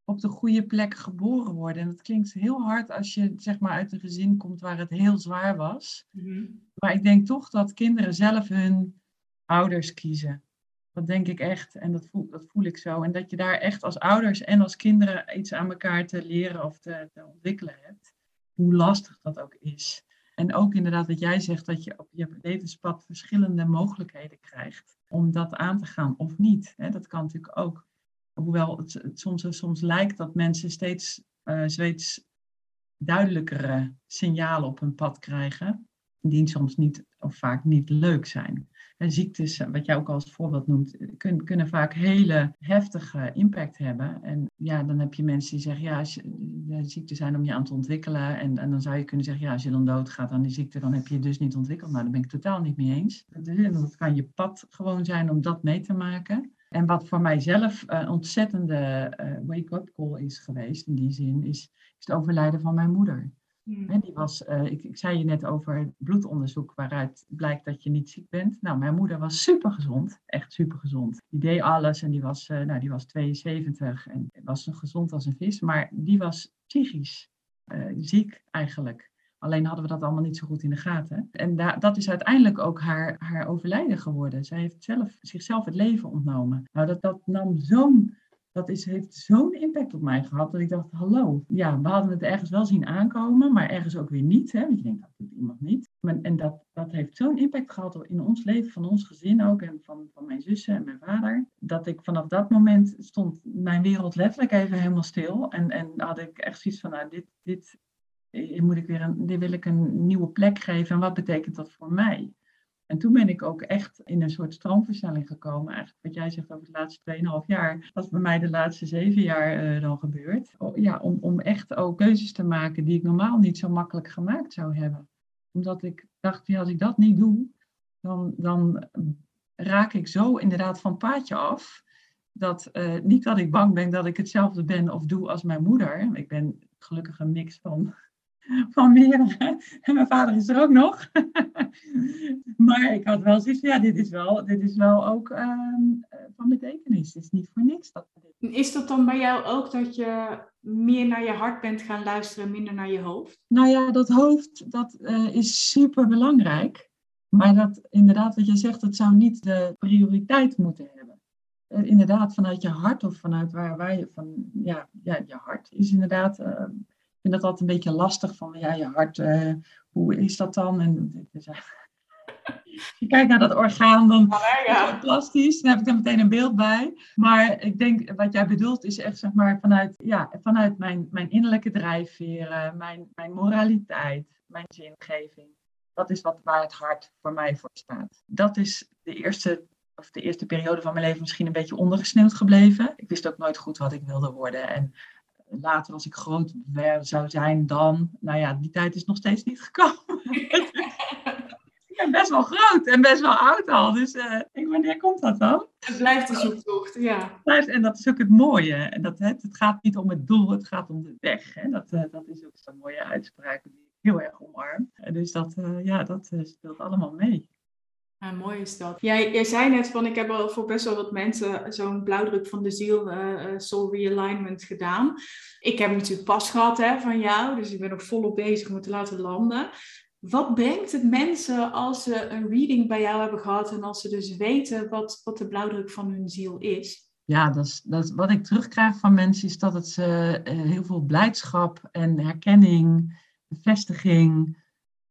op de goede plek geboren worden. En dat klinkt heel hard als je zeg maar uit een gezin komt waar het heel zwaar was. Mhm. Maar ik denk toch dat kinderen zelf hun ouders kiezen. Dat denk ik echt en dat voel, dat voel ik zo. En dat je daar echt als ouders en als kinderen iets aan elkaar te leren of te, ontwikkelen hebt. Hoe lastig dat ook is. En ook inderdaad wat jij zegt, dat je op je levenspad verschillende mogelijkheden krijgt om dat aan te gaan of niet. Dat kan natuurlijk ook hoewel het, soms, soms lijkt dat mensen steeds, steeds duidelijkere signalen op hun pad krijgen, die soms niet of vaak niet leuk zijn. En ziektes, eh, wat jij ook als voorbeeld noemt, kunnen, kunnen vaak hele heftige impact hebben. En ja, dan heb je mensen die zeggen, ja, als je, de ziekten zijn om je aan te ontwikkelen. En, en dan zou je kunnen zeggen, ja, als je dan doodgaat aan die ziekte, dan heb je het dus niet ontwikkeld. Nou, daar ben ik totaal niet mee eens. Dat kan je pad gewoon zijn om dat mee te maken. En wat voor mijzelf een ontzettende wake-up call is geweest, in die zin, is, is het overlijden van mijn moeder. Hmm. die was, uh, ik, ik, zei je net over bloedonderzoek waaruit blijkt dat je niet ziek bent. Nou, mijn moeder was super gezond, echt super gezond. Die deed alles en die was, uh, nou, die was 72 en was zo gezond als een vis, maar die was psychisch ziek eigenlijk. Alleen hadden we dat allemaal niet zo goed in de gaten. En da dat is uiteindelijk ook haar, haar overlijden geworden. Zij heeft zelf, zichzelf het leven ontnomen. Nou, dat, dat nam zo'n dat is, heeft zo'n impact op mij gehad dat ik dacht, hallo, ja, we hadden het ergens wel zien aankomen, maar ergens ook weer niet. Hè? Want je denkt, dat doet iemand niet. en dat, dat heeft zo'n impact gehad in ons leven, van ons gezin ook, en van, van mijn zussen en mijn vader, dat ik vanaf dat moment stond mijn wereld letterlijk even helemaal stil. En, en had ik echt zoiets van, nou, dit, dit moet ik weer een, die wil ik een nieuwe plek geven en wat betekent dat voor mij? En toen ben ik ook echt in een soort stroomversnelling gekomen. Eigenlijk wat jij zegt over de laatste 2,5 jaar. Dat is bij mij de laatste zeven jaar uh, dan gebeurd. ja, om, om echt ook keuzes te maken die ik normaal niet zo makkelijk gemaakt zou hebben. Omdat ik dacht, ja, als ik dat niet doe, dan, dan raak ik zo inderdaad van paadje af. Dat uh, niet dat ik bang ben dat ik hetzelfde ben of doe als mijn moeder. Ik ben gelukkig een mix van van meerdere. En mijn vader is er ook nog. maar ik had wel zoiets van, ja, dit is wel, dit is wel ook ehm, van betekenis. Het is niet voor niks. Dat is dat dan bij jou ook dat je meer naar je hart bent gaan luisteren en minder naar je hoofd? Nou ja, dat hoofd, dat uh, is super belangrijk. Maar dat inderdaad, wat je zegt, dat zou niet de prioriteit moeten hebben. Uh, inderdaad, vanuit je hart of vanuit waar, waar je van, ja, ja, je hart is inderdaad uh, vind dat altijd een beetje lastig van ja, je hart, uh, hoe is dat dan? En, dus, uh, je kijkt naar dat orgaan, dan ja, het plastisch, dan heb ik er meteen een beeld bij. Maar ik denk, wat jij bedoelt is echt zeg maar vanuit, ja, vanuit mijn, mijn innerlijke drijfveren, mijn, mijn moraliteit, mijn zingeving. Dat is wat, waar het hart voor mij voor staat. Dat is de eerste of de eerste periode van mijn leven misschien een beetje ondergesneeuwd gebleven. Ik wist ook nooit goed wat ik wilde worden. En later als ik groot zou zijn dan, nou ja, die tijd is nog steeds niet gekomen. ik ben best wel groot en best wel oud al, dus uh, ik, wanneer komt dat dan? Het blijft een zoektocht, ja. En dat is ook het mooie. En dat, het, het gaat niet om het doel, het gaat om de weg. Hè? Dat, uh, dat is ook zo'n mooie uitspraak die ik heel erg omarm. Dus dat, uh, ja, dat speelt allemaal mee. Ja, mooi is dat. Jij, zei net van, ik heb al voor best wel wat mensen zo'n blauwdruk van de ziel, uh, soul realignment gedaan. Ik heb natuurlijk pas gehad hè, van jou, dus ik ben nog volop bezig om het te laten landen. Wat brengt het mensen als ze een reading bij jou hebben gehad en als ze dus weten wat, wat de blauwdruk van hun ziel is? Ja, dat is, dat wat ik terugkrijg van mensen is dat het ze eh, heel veel blijdschap en herkenning, bevestiging,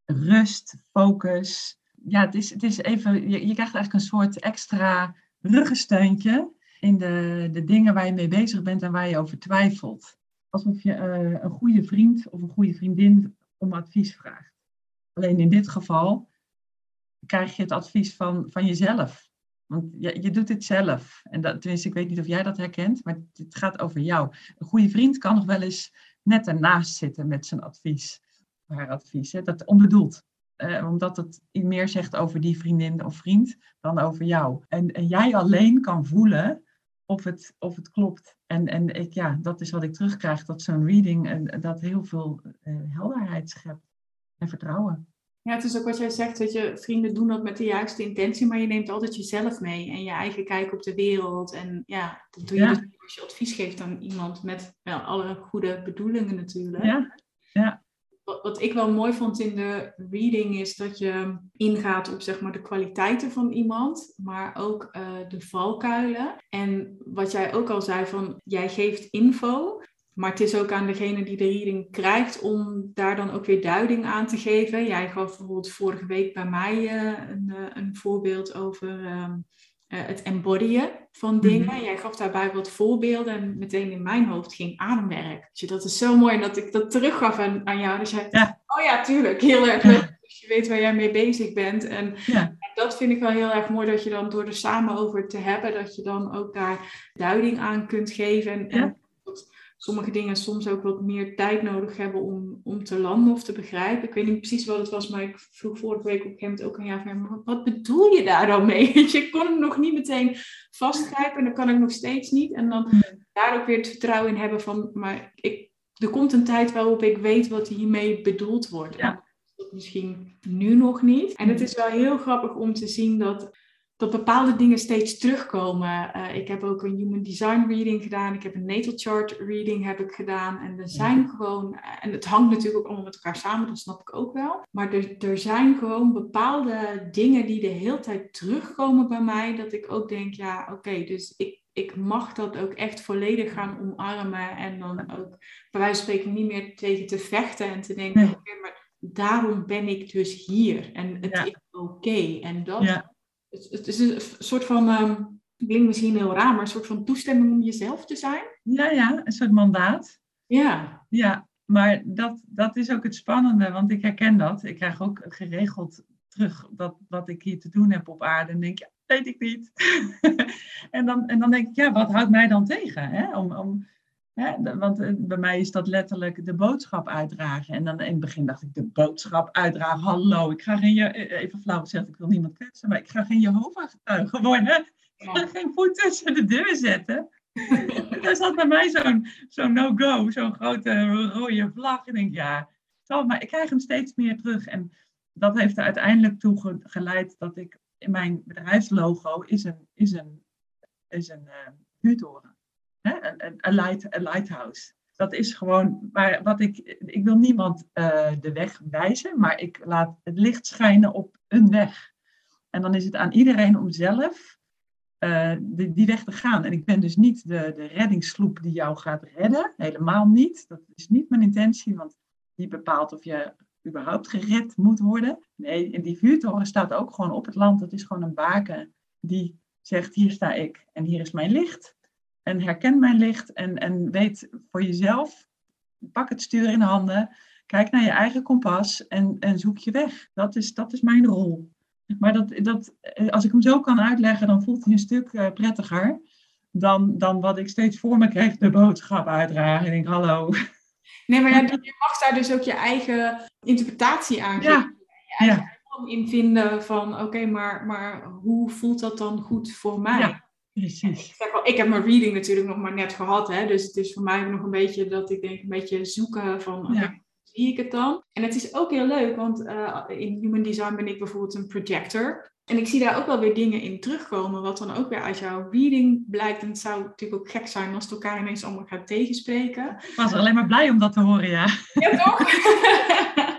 rust, focus. Ja, het is, het is even, je, je krijgt eigenlijk een soort extra ruggensteuntje in de, de dingen waar je mee bezig bent en waar je over twijfelt. Alsof je uh, een goede vriend of een goede vriendin om advies vraagt. Alleen in dit geval krijg je het advies van, van jezelf. Want je, je doet het zelf. En dat, tenminste, ik weet niet of jij dat herkent, maar het gaat over jou. Een goede vriend kan nog wel eens net ernaast zitten met zijn advies. Haar advies, hè? dat onbedoeld. Uh, omdat het meer zegt over die vriendin of vriend dan over jou. En, en jij alleen kan voelen of het, of het klopt. En, en ik, ja, dat is wat ik terugkrijg, dat zo'n reading en, dat heel veel uh, helderheid schept en vertrouwen. Ja, het is ook wat jij zegt, dat je vrienden doen dat met de juiste intentie, maar je neemt altijd jezelf mee en je eigen kijk op de wereld. En ja, dat doe je dus als je advies geeft aan iemand met wel, alle goede bedoelingen natuurlijk. Ja, ja. Wat, ik wel mooi vond in de reading is dat je ingaat op zeg maar de kwaliteiten van iemand, maar ook uh, de valkuilen. En wat jij ook al zei van, jij geeft info, maar het is ook aan degene die de reading krijgt om daar dan ook weer duiding aan te geven. Jij gaf bijvoorbeeld vorige week bij mij uh, een, uh, een, voorbeeld over uh, het embodyen van mhm. dingen. Jij gaf daarbij wat voorbeelden en meteen in mijn hoofd ging ademwerk. Dus dat is zo mooi dat ik dat teruggaf aan, aan jou. Dus jij, ja. oh ja, tuurlijk, heel erg leuk. Dus je weet waar jij mee bezig bent. En, ja. dat vind ik wel heel erg mooi dat je dan door er samen over te hebben, dat je dan ook daar duiding aan kunt geven. En, en sommige dingen soms ook wat meer tijd nodig hebben om, om te landen of te begrijpen. Ik weet niet precies wat het was, maar ik vroeg vorige week op een gegeven moment ook aan jou van, wat, wat bedoel je daar dan mee? je kon hem nog niet meteen vastgrijpen en dat kan ik nog steeds niet. En dan daar ook weer het vertrouwen in hebben van, maar ik, er komt een tijd waarop ik weet wat hiermee bedoeld wordt. Ja. Misschien nu nog niet. En het is wel heel grappig om te zien dat dat bepaalde dingen steeds terugkomen. Uh, ik heb ook een human design reading gedaan. Ik heb een natal chart reading heb ik gedaan. En er zijn gewoon, en het hangt natuurlijk ook allemaal met elkaar samen, dat snap ik ook wel. Maar er, er zijn gewoon bepaalde dingen die de hele tijd terugkomen bij mij. Dat ik ook denk, ja, oké, dus ik, ik mag dat ook echt volledig gaan omarmen. En dan ook bij wijze van spreken niet meer tegen te vechten en te denken, oké, maar daarom ben ik dus hier. En het is oké. En dat het, is een soort van, um, klinkt misschien heel raar, maar een soort van toestemming om jezelf te zijn. Ja, ja, een soort mandaat. Ja. Ja, maar dat, dat is ook het spannende, want ik herken dat. Ik krijg ook geregeld terug dat, wat ik hier te doen heb op aarde. En denk, ja, weet ik niet. en, dan, en dan denk ik, ja, wat houdt mij dan tegen? Hè? Om, om, hè? Want eh, bij mij is dat letterlijk de boodschap uitdragen. En dan in het begin dacht ik, de boodschap uitdragen, hallo, ik ga geen, eh, even flauw gezegd, ik wil niemand kwetsen, maar ik ga geen Jehovah-getuige worden. Ik ga geen voet tussen de deur zetten. Daar zat bij mij zo'n zo'n no-go, zo'n grote rode vlag. En ik denk, ja, maar ik krijg hem steeds meer terug. En dat heeft er uiteindelijk toe geleid dat ik in mijn bedrijfslogo is een, is een, is een uh. Een, light, lighthouse. Dat is gewoon, maar wat ik, ik wil niemand uh, de weg wijzen, maar ik laat het licht schijnen op een weg. En dan is het aan iedereen om zelf uh, die, die, weg te gaan. En ik ben dus niet de, de reddingssloep die jou gaat redden. Helemaal niet. Dat is niet mijn intentie, want die bepaalt of je überhaupt gered moet worden. Nee, in die vuurtoren staat ook gewoon op het land. Dat is gewoon een baken die zegt, hier sta ik en hier is mijn licht. En herken mijn licht en, en weet voor jezelf, pak het stuur in handen, kijk naar je eigen kompas en, en zoek je weg. Dat is, dat is mijn rol. Maar dat, dat, als ik hem zo kan uitleggen, dan voelt hij een stuk uh, prettiger dan, dan wat ik steeds voor me kreeg, de boodschap uitdragen. En ik denk, hallo. Nee, maar je mag daar dus ook je eigen interpretatie aan geven. Ja. Je eigen in vinden van, oké, maar, maar hoe voelt dat dan goed voor mij? Ja, precies. Ik, zeg wel, ik heb mijn reading natuurlijk nog maar net gehad, hè, dus het is voor mij nog een beetje dat ik denk, een beetje zoeken van, oké, zie ik het dan? En het is ook heel leuk, want uh, in Human Design ben ik bijvoorbeeld een projector. En ik zie daar ook wel weer dingen in terugkomen, wat dan ook weer uit jouw reading blijkt. En het zou natuurlijk ook gek zijn als het elkaar ineens allemaal gaat tegenspreken. Ik was alleen maar blij om dat te horen, ja. Ja, toch?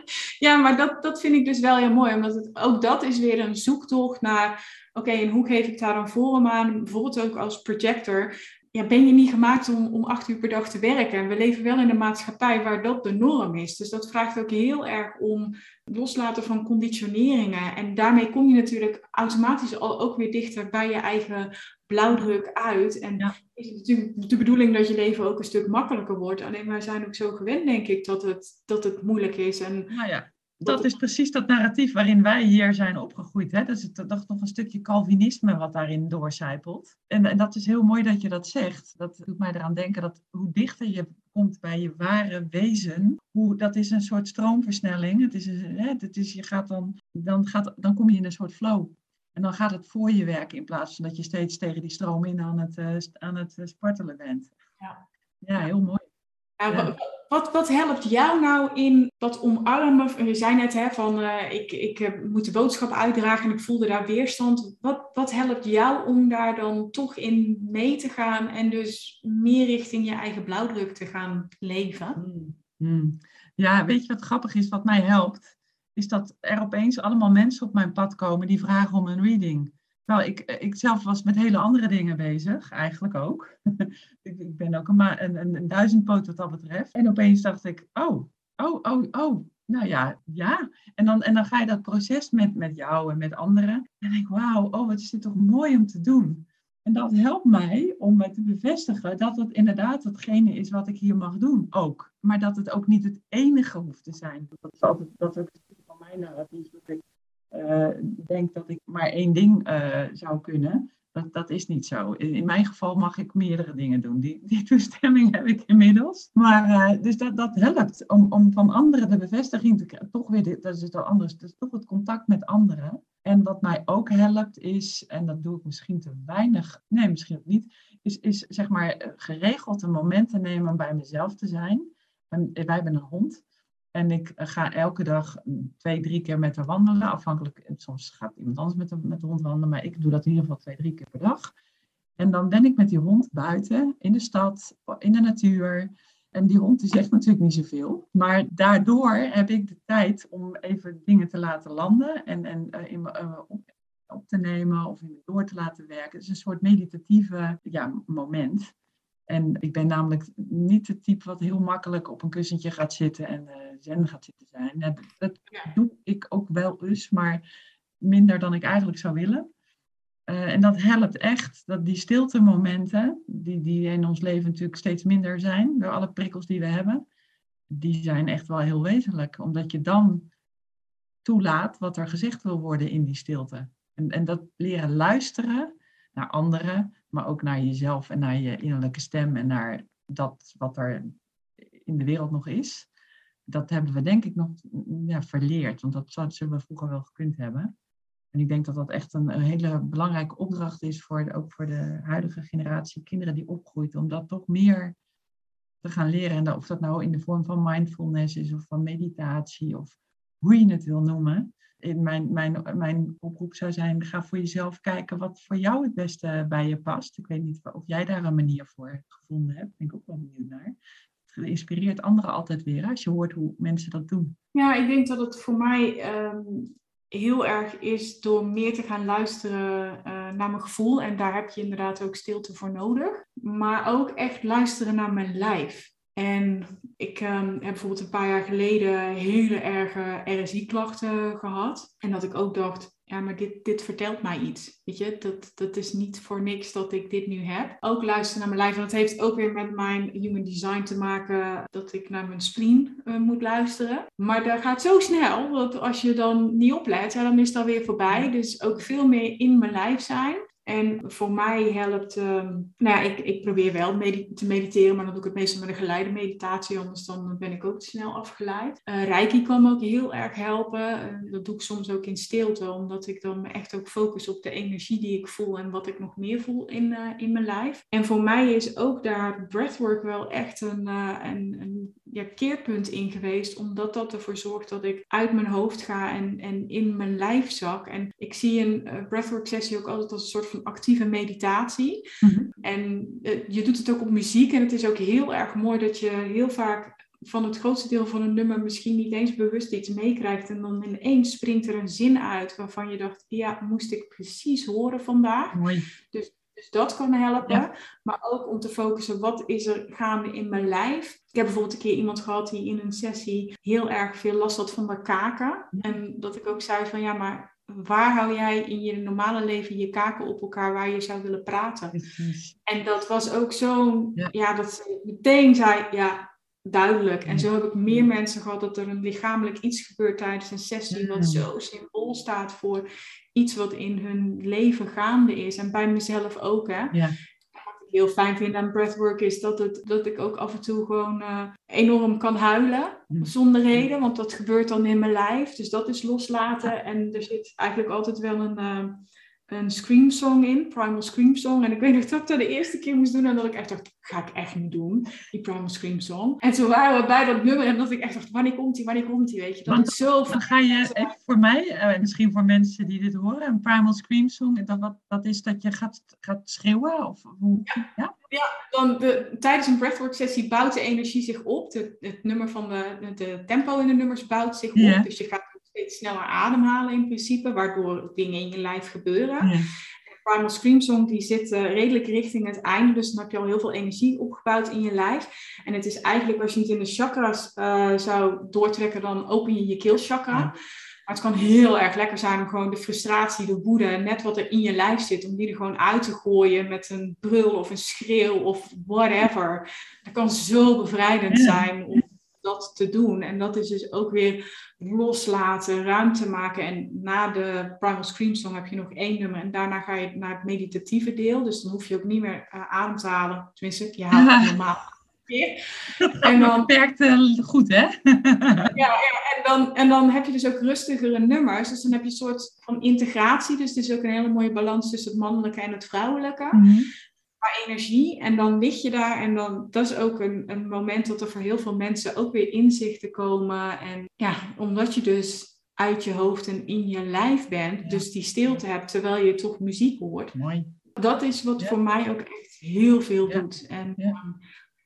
ja, maar dat, dat vind ik dus wel heel mooi, omdat het, ook dat is weer een zoektocht naar, oké, en hoe geef ik daar dan vorm aan? Bijvoorbeeld ook als projector ja, ben je niet gemaakt om, om acht uur per dag te werken. En we leven wel in een maatschappij waar dat de norm is. Dus dat vraagt ook heel erg om loslaten van conditioneringen. En daarmee kom je natuurlijk automatisch al ook weer dichter bij je eigen blauwdruk uit. En is het natuurlijk de bedoeling dat je leven ook een stuk makkelijker wordt. Alleen wij zijn ook zo gewend, denk ik, dat het, dat het moeilijk is. En nou ja dat is precies dat narratief waarin wij hier zijn opgegroeid. Hè? Dat is toch nog een stukje Calvinisme wat daarin doorcijpelt. En, en dat is heel mooi dat je dat zegt. Dat doet mij eraan denken dat hoe dichter je komt bij je ware wezen, hoe, dat is een soort stroomversnelling. Het is, hè, het is, je gaat dan, dan, gaat, dan kom je in een soort flow. En dan gaat het voor je werken in plaats van dat je steeds tegen die stroom in aan het, uh, aan het uh, spartelen bent. Ja. ja, heel mooi. Ja, wat, wat helpt jou nou in dat omarmen? Je zei net hè, van uh, ik, ik uh, moet de boodschap uitdragen en ik voelde daar weerstand. Wat, wat helpt jou om daar dan toch in mee te gaan en dus meer richting je eigen blauwdruk te gaan leven? Hmm, hmm. Ja, weet je wat grappig is? Wat mij helpt, is dat er opeens allemaal mensen op mijn pad komen die vragen om een reading. Nou, ik, ik zelf was met hele andere dingen bezig, eigenlijk ook. ik, ik, ben ook een, een, een, duizendpoot wat dat betreft. En opeens dacht ik, oh, oh, oh, oh, nou ja, ja. En dan, en dan ga je dat proces met, met jou en met anderen. En denk ik, wauw, oh, wat is dit toch mooi om te doen. En dat helpt mij om me te bevestigen dat het inderdaad hetgene is wat ik hier mag doen ook. Maar dat het ook niet het enige hoeft te zijn. Dat is altijd dat is ook van mijn narratief. Dat ik denk dat ik maar één ding uh, zou kunnen. Dat, dat is niet zo. In, mijn geval mag ik meerdere dingen doen. Die, die toestemming heb ik inmiddels. Maar uh, dus dat, dat helpt om, om van anderen de bevestiging te krijgen. Toch weer, dat is het al anders. Dus toch het contact met anderen. En wat mij ook helpt is, en dat doe ik misschien te weinig, nee, misschien ook niet, is, is zeg maar geregeld een moment te nemen om bij mezelf te zijn. En wij hebben een hond. En ik eh, ga elke dag twee, drie keer met haar wandelen. Afhankelijk, soms gaat iemand anders met de, met de hond wandelen, maar ik doe dat in ieder geval twee, drie keer per dag. En dan ben ik met die hond buiten, in de stad, in de natuur. En die hond die zegt natuurlijk niet zoveel. Maar daardoor heb ik de tijd om even dingen te laten landen en, en uh, in, op te nemen of in door te laten werken. Het is een soort meditatieve ja, moment. En ik ben namelijk niet het type wat heel makkelijk op een kussentje gaat zitten en uh, zen gaat zitten zijn. Dat, dat doe ik ook wel eens, maar minder dan ik eigenlijk zou willen. Uh, en dat helpt echt, dat die stilte momenten, die, die in ons leven natuurlijk steeds minder zijn, door alle prikkels die we hebben, die zijn echt wel heel wezenlijk. Omdat je dan toelaat wat er gezegd wil worden in die stilte. En, en dat leren luisteren naar anderen, maar ook naar jezelf en naar je innerlijke stem en naar dat wat er in de wereld nog is. Dat hebben we denk ik nog ja, verleerd, want dat zullen we vroeger wel gekund hebben. En ik denk dat dat echt een, hele belangrijke opdracht is, voor ook voor de huidige generatie kinderen die opgroeit, om dat toch meer te gaan leren. En of dat nou in de vorm van mindfulness is of van meditatie of hoe je het wil noemen mijn, mijn, mijn oproep zou zijn, ga voor jezelf kijken wat voor jou het beste bij je past. Ik weet niet of jij daar een manier voor gevonden hebt. Ben ik ook wel benieuwd naar. Het inspireert anderen altijd weer als je hoort hoe mensen dat doen. Ja, ik denk dat het voor mij ehm, heel erg is door meer te gaan luisteren uh, naar mijn gevoel. En daar heb je inderdaad ook stilte voor nodig. Maar ook echt luisteren naar mijn lijf. En ik um, heb bijvoorbeeld een paar jaar geleden hele erge RSI-klachten gehad. En dat ik ook dacht, ja, maar dit, dit vertelt mij iets. Weet je, dat, dat is niet voor niks dat ik dit nu heb. Ook luisteren naar mijn lijf. En dat heeft ook weer met mijn human design te maken. Dat ik naar mijn spleen uh, moet luisteren. Maar dat gaat zo snel. Dat als je dan niet oplet, ja, dan is dat weer voorbij. Dus ook veel meer in mijn lijf zijn. En voor mij helpt, uh, nou ja, ik, ik probeer wel te mediteren, maar dan doe ik het meestal met een geleide meditatie, anders dan ben ik ook te snel afgeleid. Uh, Reiki kan me ook heel erg helpen. Uh, dat doe ik soms ook in stilte, omdat ik dan echt ook focus op de energie die ik voel en wat ik nog meer voel in, eh, in mijn lijf. En voor mij is ook daar breathwork wel echt een, een, een ja, keerpunt in geweest, omdat dat ervoor zorgt dat ik uit mijn hoofd ga en, en in mijn lijf zak. En ik zie een breathwork sessie ook altijd als een soort van actieve meditatie. Mhm. En uh, je doet het ook op muziek en het is ook heel erg mooi dat je heel vaak van het grootste deel van een nummer misschien niet eens bewust iets meekrijgt. En dan ineens springt er een zin uit waarvan je dacht, ja, moest ik precies horen vandaag. Mooi. Dus, dus dat kan helpen. Maar ook om te focussen, wat is er gaande in mijn lijf? Ik heb bijvoorbeeld een keer iemand gehad die in een sessie heel erg veel last had van de kaken. En dat ik ook zei van, ja, maar waar hou jij in je normale leven je kaken op elkaar waar je zou willen praten? En dat was ook zo, ja. dat ze meteen zei, ja, duidelijk. En zo heb ik meer mensen gehad dat er een lichamelijk iets gebeurt tijdens een sessie, wat zo symbool staat voor iets wat in hun leven gaande is. En bij mezelf ook, hè. Ja heel fijn vind aan breathwork is dat, het, dat ik ook af en toe gewoon uh, enorm kan huilen. Mm. Zonder reden, want dat gebeurt dan in mijn lijf. Dus dat is loslaten. En er zit eigenlijk altijd wel een, uh, een scream song in, Primal Scream Song. En ik weet nog dat ik dat de eerste keer moest doen en dat ik echt dacht, ga ik echt niet doen, die Primal Scream Song. En toen waren we bij dat nummer en dat ik echt dacht, wanneer komt die, wanneer komt die, weet je. Dat Want, zo dan ga je even voor mij, en uh, misschien voor mensen die dit horen, een Primal Scream Song, dat, wat, dat is dat je gaat, gaat schreeuwen? Of hoe, ja? ja? dan de, tijdens een breathwork sessie bouwt de energie zich op. De, het nummer van de, de, tempo in de nummers bouwt zich op. Dus je gaat steeds sneller ademhalen in principe, waardoor dingen in je lijf gebeuren. Ja. Primal Scream Song die zit uh, redelijk richting het einde, dus dan heb je al heel veel energie opgebouwd in je lijf. En het is eigenlijk, als je het in de chakras uh, zou doortrekken, dan open je je keelchakra. Maar het kan heel erg lekker zijn om gewoon de frustratie, de woede, net wat er in je lijf zit, om die er gewoon uit te gooien met een brul of een schreeuw of whatever. Dat kan zo bevrijdend zijn om dat te doen. En dat is dus ook weer loslaten, ruimte maken. En na de Primal Scream Song heb je nog één nummer. En daarna ga je naar het meditatieve deel. Dus dan hoef je ook niet meer uh, adem te halen. Tenminste, je haalt het normaal. En dan werkt uh, goed, hè? ja, ja, en, dan, en dan heb je dus ook rustigere nummers. Dus dan heb je een soort van integratie. Dus het is ook een hele mooie balans tussen het mannelijke en het vrouwelijke. Mm qua energie. En dan lig je daar en dan, dat is ook een, een moment dat er voor heel veel mensen ook weer inzichten komen. En ja, omdat je dus uit je hoofd en in je lijf bent, dus die stilte hebt terwijl je toch muziek hoort. Mooi. Dat is wat voor mij ook echt heel veel doet. En ja,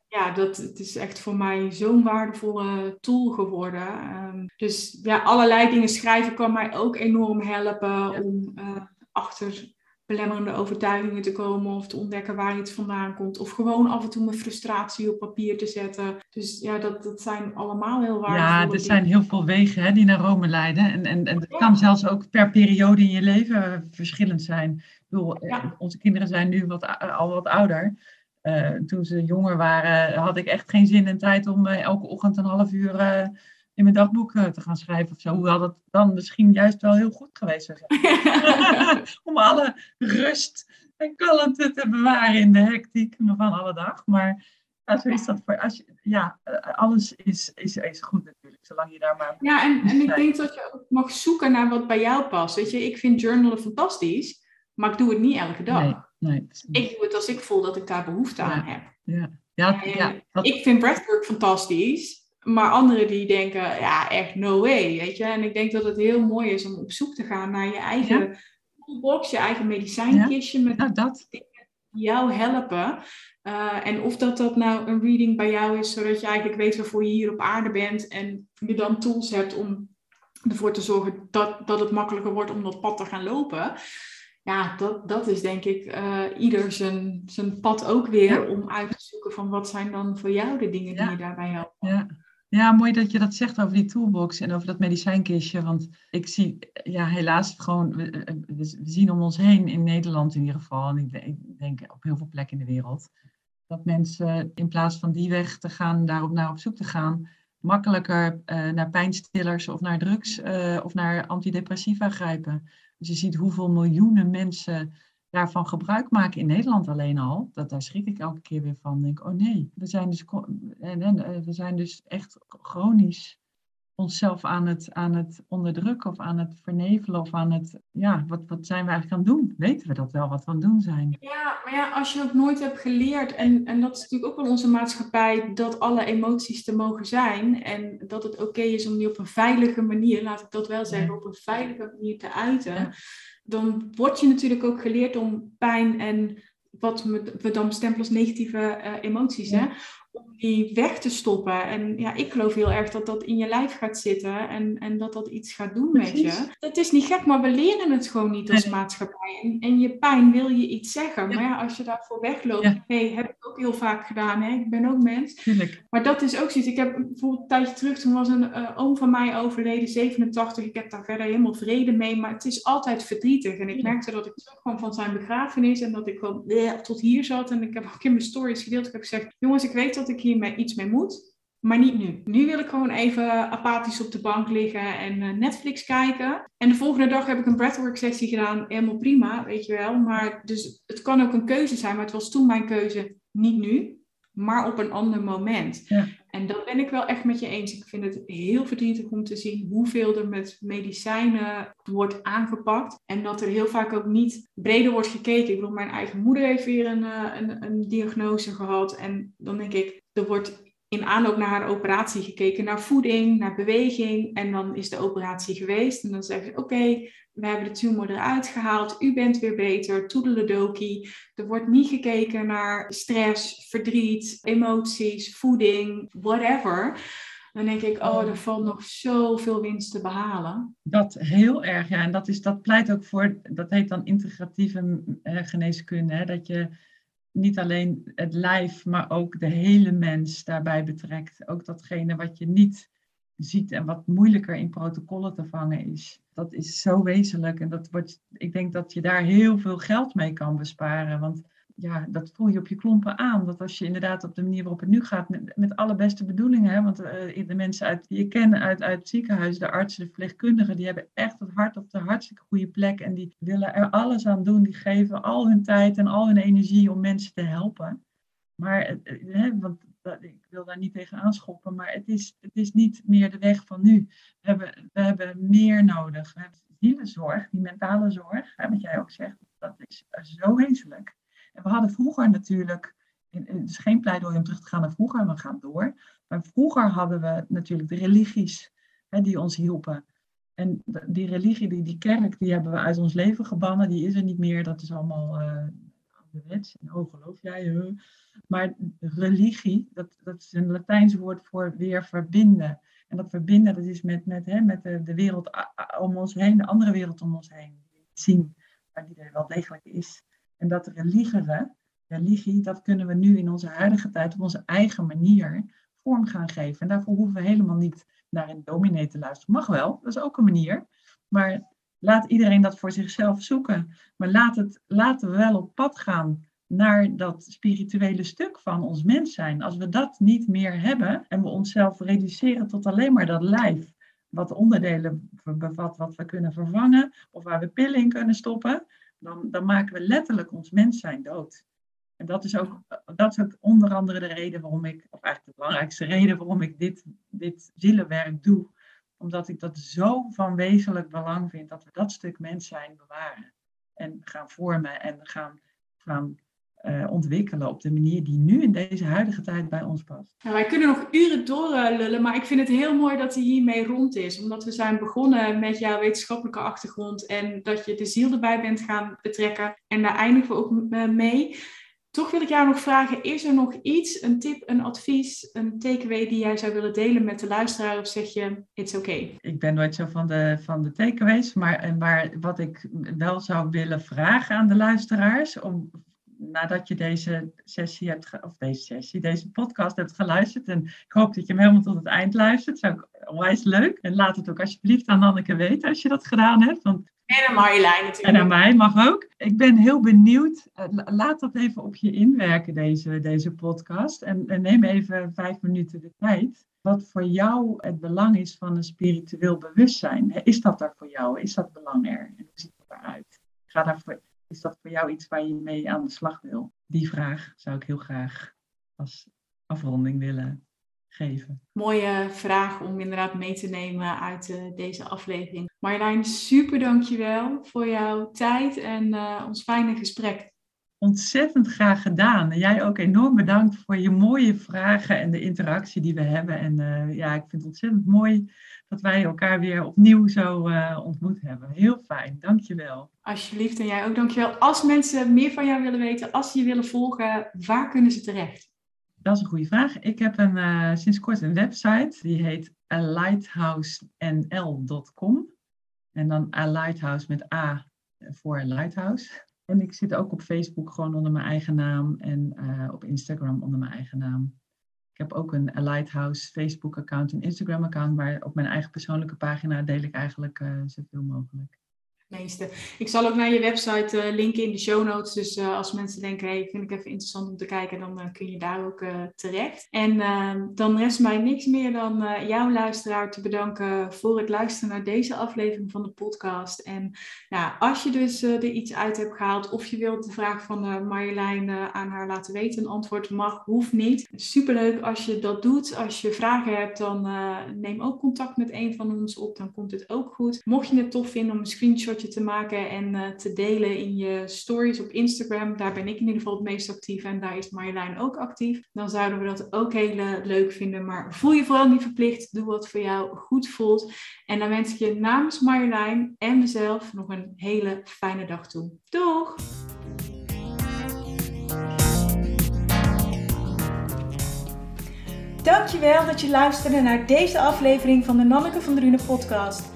ja dat, het is echt voor mij zo'n waardevolle tool geworden. Um, dus ja, allerlei dingen schrijven kan mij ook enorm helpen om uh, achter belemmerende overtuigingen te komen of te ontdekken waar iets vandaan komt. Of gewoon af en toe mijn frustratie op papier te zetten. Dus ja, dat, dat zijn allemaal heel waardevolle Ja, er zijn heel veel wegen hè, die naar Rome leiden. En, en, en dat kan zelfs ook per periode in je leven verschillend zijn. Ik bedoel, eh, onze kinderen zijn nu wat, al wat ouder. Uh, toen ze jonger waren, had ik echt geen zin en tijd om uh, elke ochtend een half uur in mijn dagboek eh, te gaan schrijven of zo. Hoewel dat dan misschien juist wel heel goed geweest zou zijn. Om alle rust en kalmte te bewaren in de hectiek van alle dag. Maar ja, zo is dat voor als je, ja, eh, alles is, is, is goed natuurlijk, zolang je daar maar. Ja, en, en ik denk dat je ook mag zoeken naar wat bij jou past. Weet je, ik vind journalen fantastisch, maar ik doe het niet elke dag. Nee, nee, ik doe het als ik voel dat ik daar behoefte aan heb. Ja. Ja, ja, Ik vind breathwork fantastisch. Maar anderen die denken, ja, echt no way, weet je. En ik denk dat het heel mooi is om op zoek te gaan naar je eigen box, je eigen medicijnkistje met ja, dat. dingen die jou helpen. Uh, en of dat dat nou een reading bij jou is, zodat je eigenlijk weet waarvoor je hier op aarde bent en je dan tools hebt om ervoor te zorgen dat, dat het makkelijker wordt om dat pad te gaan lopen. Ja, dat, dat is denk ik uh, ieder zijn, zijn pad ook weer om uit te zoeken van wat zijn dan voor jou de dingen die je daarbij helpen. Ja. Ja, mooi dat je dat zegt over die toolbox en over dat medicijnkistje. Want ik zie, ja, helaas gewoon, we, we, zien om ons heen, in Nederland in ieder geval, en ik denk op heel veel plekken in de wereld, dat mensen in plaats van die weg te gaan, daarop naar op zoek te gaan, makkelijker uh, naar pijnstillers of naar drugs of naar antidepressiva grijpen. Dus je ziet hoeveel miljoenen mensen daarvan gebruik maken in Nederland alleen al, dat, daar schrik ik elke keer weer van. Denk, oh nee, we zijn dus, en, en, eh, we zijn dus echt chronisch onszelf aan het, aan het onderdrukken of aan het vernevelen of aan het, ja, wat, wat zijn we eigenlijk aan het doen? Weten we dat wel, wat we aan het doen zijn? Ja, maar ja, als je ook nooit hebt geleerd, en, en dat is natuurlijk ook wel onze maatschappij, dat alle emoties te mogen zijn en dat het oké is om die op een veilige manier, laat ik dat wel zeggen, op een veilige manier te uiten dan word je natuurlijk ook geleerd om pijn en wat we dan bestempelen als negatieve uh, emoties, hè, om die weg te stoppen. En ja, ik geloof heel erg dat dat in je lijf gaat zitten en, en dat dat iets gaat doen met je. Het is niet gek, maar we leren het gewoon niet als maatschappij. En, en, je pijn wil je iets zeggen. Maar ja, als je daarvoor wegloopt, ja. hey, heb ik ook heel vaak gedaan. Hè? Ik ben ook mens. Tuurlijk. Maar dat is ook zoiets. Ik heb bijvoorbeeld een tijdje terug, toen was een uh, oom van mij overleden, 87. Ik heb daar verder helemaal vrede mee, maar het is altijd verdrietig. En ik merkte dat ik terugkwam van zijn begrafenis en dat ik gewoon tot hier zat. En ik heb ook in mijn stories gedeeld, ik heb gezegd, jongens, ik weet dat ik hier iets mee moet. Maar niet nu. Nu wil ik gewoon even apathisch op de bank liggen en uh, Netflix kijken. En de volgende dag heb ik een breathwork sessie gedaan. Helemaal prima, weet je wel. Maar dus het kan ook een keuze zijn. Maar het was toen mijn keuze niet nu, maar op een ander moment. En dat ben ik wel echt met je eens. Ik vind het heel verdrietig om te zien hoeveel er met medicijnen wordt aangepakt. En dat er heel vaak ook niet breder wordt gekeken. Ik bedoel, mijn eigen moeder heeft weer een, eh, een, een diagnose gehad. En dan denk ik, er wordt in aanloop naar haar operatie gekeken naar voeding, naar beweging. En dan is de operatie geweest. En dan zeggen ze, oké, we hebben de tumor eruit gehaald. U bent weer beter, toedeledokie. Er wordt niet gekeken naar stress, verdriet, emoties, voeding, whatever. Dan denk ik, oh, er valt nog zoveel winst te behalen. Dat heel erg, ja. En dat, is, dat pleit ook voor, dat heet dan integratieve eh, geneeskunde. Hè? Dat je niet alleen het lijf, maar ook de hele mens daarbij betrekt. Ook datgene wat je niet ziet en wat moeilijker in protocollen te vangen is. Dat is zo wezenlijk en dat wordt, ik denk dat je daar heel veel geld mee kan besparen. Want ja, dat voel je op je klompen aan. Dat als je inderdaad op de manier waarop het nu gaat, met, met alle beste bedoelingen, hè, want uh, de mensen uit, die je kent uit, uit het ziekenhuis, de artsen, de verpleegkundigen, die hebben echt het hart op de hartstikke goede plek en die willen er alles aan doen. Die geven al hun tijd en al hun energie om mensen te helpen. Maar, eh, eh, hè, want ik wil daar niet tegen aanschoppen, maar het is, het is niet meer de weg van nu. We hebben, we hebben meer nodig. We hebben zielenzorg, die mentale zorg, hè, wat jij ook zegt, dat is zo wezenlijk. We hadden vroeger natuurlijk, het is geen pleidooi om terug te gaan naar vroeger, we gaan door. Maar vroeger hadden we natuurlijk de religies hè, die ons hielpen. En die religie, die, die kerk, die hebben we uit ons leven gebannen. Die is er niet meer. Dat is allemaal uh, ouderwets. En oh, geloof jij? Maar religie, dat, dat is een Latijns woord voor weer verbinden. En dat verbinden, dat is met, met, hè, met de, de wereld om ons heen, de andere wereld om ons heen. Zien, waar die er wel degelijk is. En dat religie, religie, dat kunnen we nu in onze huidige tijd op onze eigen manier vorm gaan geven. En daarvoor hoeven we helemaal niet naar een dominee te luisteren. Mag wel, dat is ook een manier. Maar laat iedereen dat voor zichzelf zoeken. Maar laat het, laten we wel op pad gaan naar dat spirituele stuk van ons mens zijn. Als we dat niet meer hebben en we onszelf reduceren tot alleen maar dat lijf, wat onderdelen bevat wat we kunnen vervangen of waar we pillen in kunnen stoppen, dan, dan maken we letterlijk ons mens zijn dood. En dat is, ook, dat is onder andere de reden waarom ik, of eigenlijk de belangrijkste reden waarom ik dit, dit zielenwerk doe. Omdat ik dat zo van wezenlijk belang vind dat we dat stuk mens zijn bewaren. En gaan vormen en gaan, gaan uh, ontwikkelen op de manier die nu in deze huidige tijd bij ons past. Ja, wij kunnen nog uren doorlullen, maar ik vind het heel mooi dat hij hiermee rond is. Omdat we zijn begonnen met jouw wetenschappelijke achtergrond en dat je de ziel erbij bent gaan betrekken. En daar eindigen we ook mee. Toch wil ik jou nog vragen, is er nog iets, een tip, een advies, een takeaway die jij zou willen delen met de luisteraar? Of zeg je, it's okay? Ik ben nooit zo van de, van de takeaways, maar, maar wat ik wel zou willen vragen aan de luisteraars, om nadat je deze sessie hebt, of deze sessie, deze podcast hebt geluisterd. En ik hoop dat je hem helemaal tot het eind luistert. Dat is ook onwijs leuk. En laat het ook alsjeblieft aan Anneke weten als je dat gedaan hebt. Want en aan Marjolein natuurlijk. En aan mij mag ook. Ik ben heel benieuwd. Eh, laat dat even op je inwerken, deze, deze podcast. En, en neem even vijf minuten de tijd. Wat voor jou het belang is van een spiritueel bewustzijn. Is dat er voor jou? Is dat belang er? En hoe ziet dat eruit? Ga daarvoor is dat voor jou iets waar je mee aan de slag wil? Die vraag zou ik heel graag als afronding willen geven. Mooie vraag om inderdaad mee te nemen uit uh, deze aflevering. Marjolein, super dankjewel voor jouw tijd en uh, ons fijne gesprek. Ontzettend graag gedaan. En jij ook enorm bedankt voor je mooie vragen en de interactie die we hebben. En uh, ja, ik vind het ontzettend mooi dat wij elkaar weer opnieuw zo uh, ontmoet hebben. Heel fijn, dankjewel. Alsjeblieft en jij ook dankjewel. Als mensen meer van jou willen weten, als ze je willen volgen, waar kunnen ze terecht? Dat is een goede vraag. Ik heb een, uh, sinds kort een website, die heet lighthousenl.com. En dan a lighthouse met A voor lighthouse. En ik zit ook op Facebook gewoon onder mijn eigen naam en uh, op Instagram onder mijn eigen naam. Ik heb ook een Lighthouse Facebook-account en Instagram-account, maar op mijn eigen persoonlijke pagina deel ik eigenlijk uh, zoveel mogelijk meeste. Ik zal ook naar je website uh, linken in de show notes. Dus uh, als mensen denken, hey, vind ik even interessant om te kijken, dan uh, kun je daar ook terecht. En ehm, dan rest mij niks meer dan jouw luisteraar te bedanken voor het luisteren naar deze aflevering van de podcast. En ja, als je dus er iets uit hebt gehaald of je wilt de vraag van Marjolein aan haar laten weten, een antwoord mag, hoeft niet. Superleuk als je dat doet. Als je vragen hebt, dan neem ook contact met een van ons op. Dan komt het ook goed. Mocht je het tof vinden om een screenshot te maken en uh, te delen in je stories op Instagram. Daar ben ik in ieder geval het meest actief en daar is Marjolein ook actief. Dan zouden we dat ook heel leuk vinden. Maar voel je vooral niet verplicht. Doe wat voor jou goed voelt. En dan wens ik je namens Marjolein en mezelf nog een hele fijne dag toe. Doeg! Dankjewel dat je luisterde naar deze aflevering van de Nanneke van Drunen podcast.